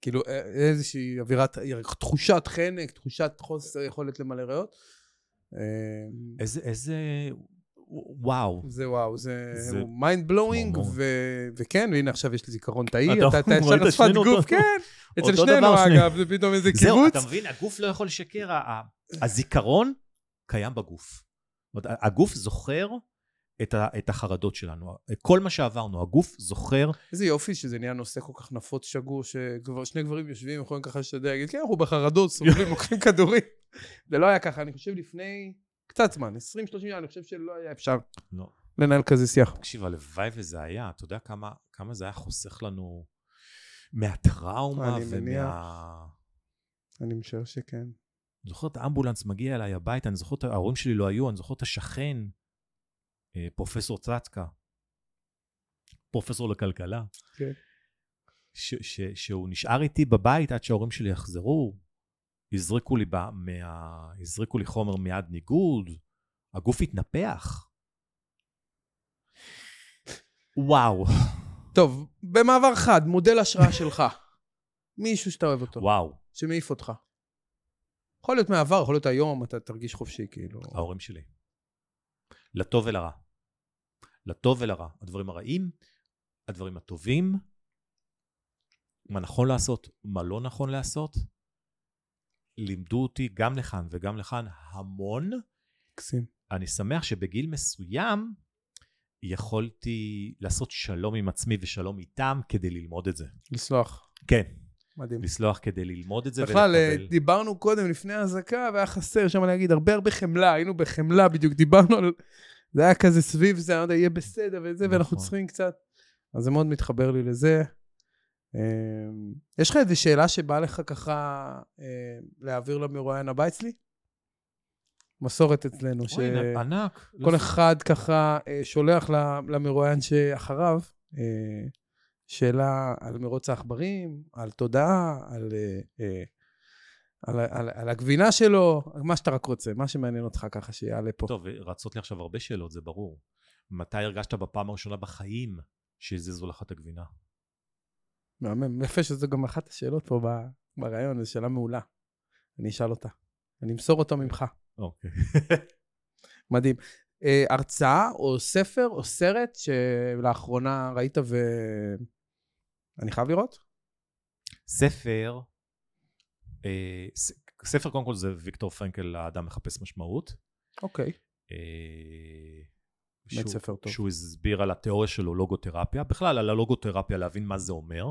כאילו אה, איזושהי אווירת, תחושת חנק, תחושת חוסר יכולת למלא ריאות. אה, איזה, איזה, וואו. זה וואו, זה זה mind-blowing, צמרמורת. וכן, והנה עכשיו יש לי זיכרון תאי, אתה- אתה אתה יש ראית לך שפת גוף, אותו- כן, אצל שנינו. אגב, זה פתאום איזה זהו, קיבוץ. אתה מבין? הגוף לא יכול לשקר, הזיכרון קיים בגוף. אומרת, הגוף זוכר את, ה, את החרדות שלנו. כל מה שעברנו, הגוף זוכר. איזה יופי שזה נהיה נושא כל כך נפוץ, שגור, שכבר שני גברים יושבים, יכולים ככה לשדר, להגיד, כן, אנחנו בחרדות, סובלים, לוקחים כדורים. זה לא היה ככה, אני חושב לפני קצת זמן, 20-30 שנה, אני חושב שלא היה אפשר לא. לנהל כזה שיח. תקשיב, הלוואי וזה היה, אתה יודע כמה, כמה זה היה חוסך לנו מהטראומה. ומה... אני משער שכן. אני זוכר את האמבולנס מגיע אליי הביתה, אני זוכר את ההורים שלי לא היו, אני זוכר את השכן, אה, פרופסור צצקה, פרופסור לכלכלה, כן. ש, ש, שהוא נשאר איתי בבית עד שההורים שלי יחזרו, הזריקו לי, ב, מה, הזריקו לי חומר מיד ניגוד, הגוף התנפח. וואו, טוב, במעבר חד, מודל השראה שלך. מישהו שאתה אוהב אותו, וואו, שמעיף אותך. יכול להיות מעבר, יכול להיות היום, אתה תרגיש חופשי, כאילו. ההורים שלי. לטוב ולרע. לטוב ולרע. הדברים הרעים, הדברים הטובים, מה נכון לעשות, מה לא נכון לעשות, לימדו אותי גם לכאן וגם לכאן המון. מקסים. אני שמח שבגיל מסוים יכולתי לעשות שלום עם עצמי ושלום איתם כדי ללמוד את זה. לסלוח. כן, מדהים. לסלוח כדי ללמוד את זה בכלל, אה, ולקבל. דיברנו קודם, לפני האזעקה, והיה חסר שם להגיד הרבה הרבה חמלה, היינו בחמלה בדיוק, דיברנו על... זה היה כזה סביב זה, אני לא יודע, יהיה בסדר וזה, ואנחנו נכון. צריכים קצת... אז זה מאוד מתחבר לי לזה. אה, יש לך איזו שאלה שבאה לך ככה אה, להעביר למרואיין הבא אצלי? מסורת אצלנו. שכל לא- אחד ככה אה, שולח למרואיין שאחריו שאלה על מרוץ העכברים, על תודעה, על, אה, אה, על, על, על הגבינה שלו, מה שאתה רק רוצה, מה שמעניין אותך ככה שיעלה פה. טוב, רצות לי עכשיו הרבה שאלות, זה ברור. מתי הרגשת בפעם הראשונה בחיים שהזיזו לך את הגבינה? מהמם, יפה שזו גם אחת השאלות פה ב- בריאיון, זו שאלה מעולה. אני אשאל אותה. אני אמסור אותה ממך. אוקיי. מדהים. אה, הרצאה או ספר או סרט שלאחרונה ראית ואני חייב לראות? ספר, אה, ס- ספר קודם כל זה ויקטור פרנקל, האדם מחפש משמעות. אוקיי. אה, באמת ספר טוב. שהוא הסביר על התיאוריה שלו, לוגותרפיה, בכלל על הלוגותרפיה, להבין מה זה אומר.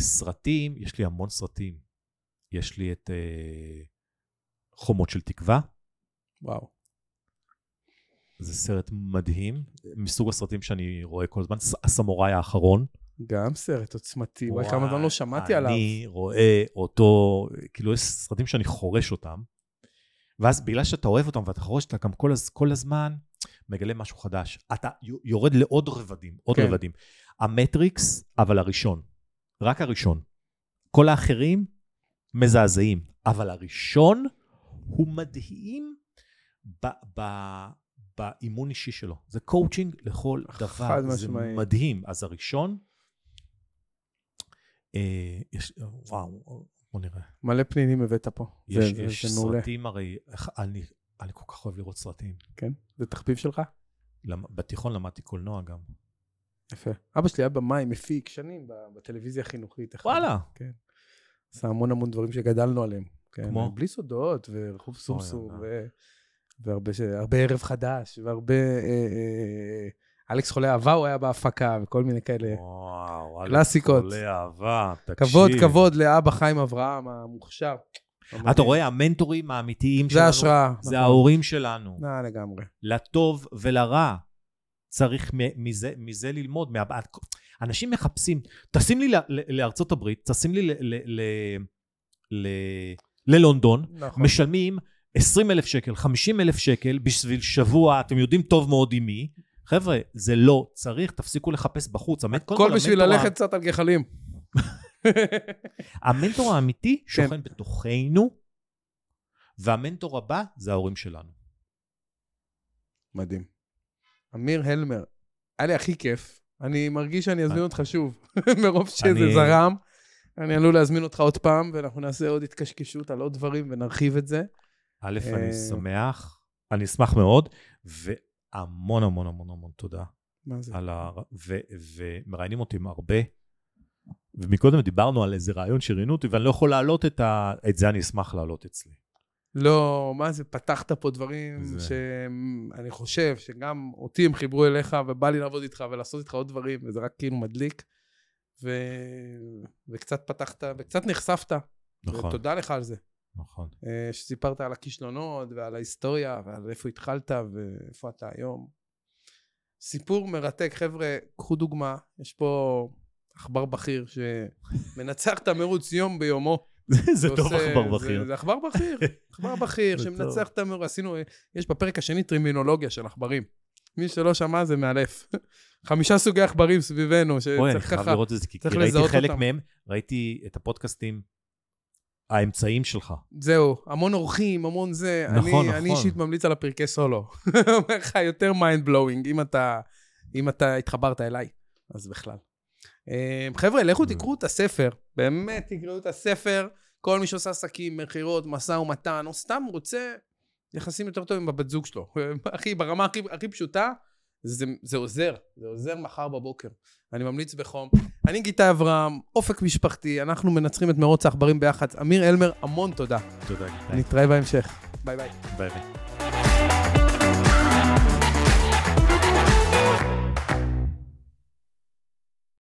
סרטים, יש לי המון סרטים. יש לי את אה, חומות של תקווה, וואו. זה סרט מדהים, מסוג הסרטים שאני רואה כל הזמן, הסמוראי האחרון. גם סרט עוצמתי, וואי, כמה זמן לא שמעתי עליו. אני רואה אותו, כאילו יש סרטים שאני חורש אותם, ואז בגלל שאתה אוהב אותם ואתה חורש אותם גם כל, כל הזמן, מגלה משהו חדש. אתה יורד לעוד רבדים, עוד כן. רבדים. המטריקס, אבל הראשון. רק הראשון. כל האחרים מזעזעים, אבל הראשון הוא מדהים ב- ב- באימון אישי שלו. זה קואוצ'ינג לכל דבר. חד זה משמעי. מדהים. אז הראשון, יש, וואו, בוא נראה. מלא פנינים הבאת פה. יש, זה- יש זה. סרטים הרי, איך- אני, אני כל כך אוהב לראות סרטים. כן? זה תחביב שלך? למ- בתיכון למדתי קולנוע גם. יפה. אבא שלי היה במאי, מפיק, שנים בטלוויזיה החינוכית. וואלה. כן. עשה המון המון דברים שגדלנו עליהם. כן, כמו? בלי סודות, ורחוב סומסום. ו... והרבה ש... ערב חדש, והרבה... אה, אה, אלכס חולה אהבה הוא היה בהפקה, וכל מיני כאלה. וואו, אלכס קלאסיקות. חולה אהבה, תקשיב. כבוד, כבוד לאבא חיים אברהם המוכשר. אתה רואה, המנטורים האמיתיים זה שלנו, ההשראה. זה נכון. ההורים שלנו. אה, לגמרי. לטוב ולרע. צריך מזה, מזה ללמוד. מה... אנשים מחפשים, טסים לי לארצות הברית, טסים לי ל- ל- ל- ל- ללונדון, נכון. משלמים 20 אלף שקל, 50 אלף שקל בשביל שבוע, אתם יודעים טוב מאוד עם מי. חבר'ה, זה לא צריך, תפסיקו לחפש בחוץ. הכל כל, בשביל ללכת קצת על גחלים. המנטור האמיתי כן. שוכן בתוכנו, והמנטור הבא זה ההורים שלנו. מדהים. אמיר הלמר, היה לי הכי כיף. אני מרגיש שאני אזמין אותך שוב, מרוב שזה זרם. אני עלול להזמין אותך עוד פעם, ואנחנו נעשה עוד התקשקשות על עוד דברים ונרחיב את זה. א', אה, אני שמח, אני אשמח מאוד, והמון המון המון המון תודה מה זה? על ה... ו- ומראיינים אותי עם הרבה. ומקודם דיברנו על איזה רעיון שראיינו אותי, ואני לא יכול להעלות את ה... את זה אני אשמח להעלות אצלי. לא, מה זה, פתחת פה דברים זה- שאני חושב שגם אותי הם חיברו אליך, ובא לי לעבוד איתך ולעשות איתך עוד דברים, וזה רק כאילו מדליק. ו... וקצת פתחת, וקצת נחשפת. נכון, ותודה לך על זה. נכון. אה, שסיפרת על הכישלונות ועל ההיסטוריה ועל איפה התחלת ואיפה אתה היום. סיפור מרתק, חבר'ה, קחו דוגמה, יש פה עכבר בכיר שמנצח את המרוץ יום ביומו. זה טוב עכבר בכיר. זה עכבר בכיר, עכבר בכיר שמנצח את המרוץ. עשינו, יש בפרק השני טרמינולוגיה של עכברים. מי שלא שמע זה מאלף. חמישה סוגי עכברים סביבנו, אוי, אני שצריך חייב ככה... לראות את זה, כי צריך ראיתי לזהות חלק אותם. מהם, ראיתי את הפודקאסטים האמצעיים שלך. זהו, המון אורחים, המון זה. נכון, אני, אני נכון. אישית ממליץ על הפרקי סולו. אומר לך, יותר mind-blowing, אם אתה, אם אתה התחברת אליי, אז בכלל. אה, חבר'ה, לכו תקראו את הספר, באמת תקראו את הספר. כל מי שעושה עסקים, מכירות, משא ומתן, או סתם רוצה יחסים יותר טובים בבת זוג שלו. אחי, ברמה הכי, הכי פשוטה, זה, זה עוזר, זה עוזר מחר בבוקר. אני ממליץ בחום. אני גיטה אברהם, אופק משפחתי, אנחנו מנצחים את מרוץ העכברים ביחד. אמיר אלמר, המון תודה. תודה, גיטאי. נתראה בהמשך. ביי ביי. ביי ביי.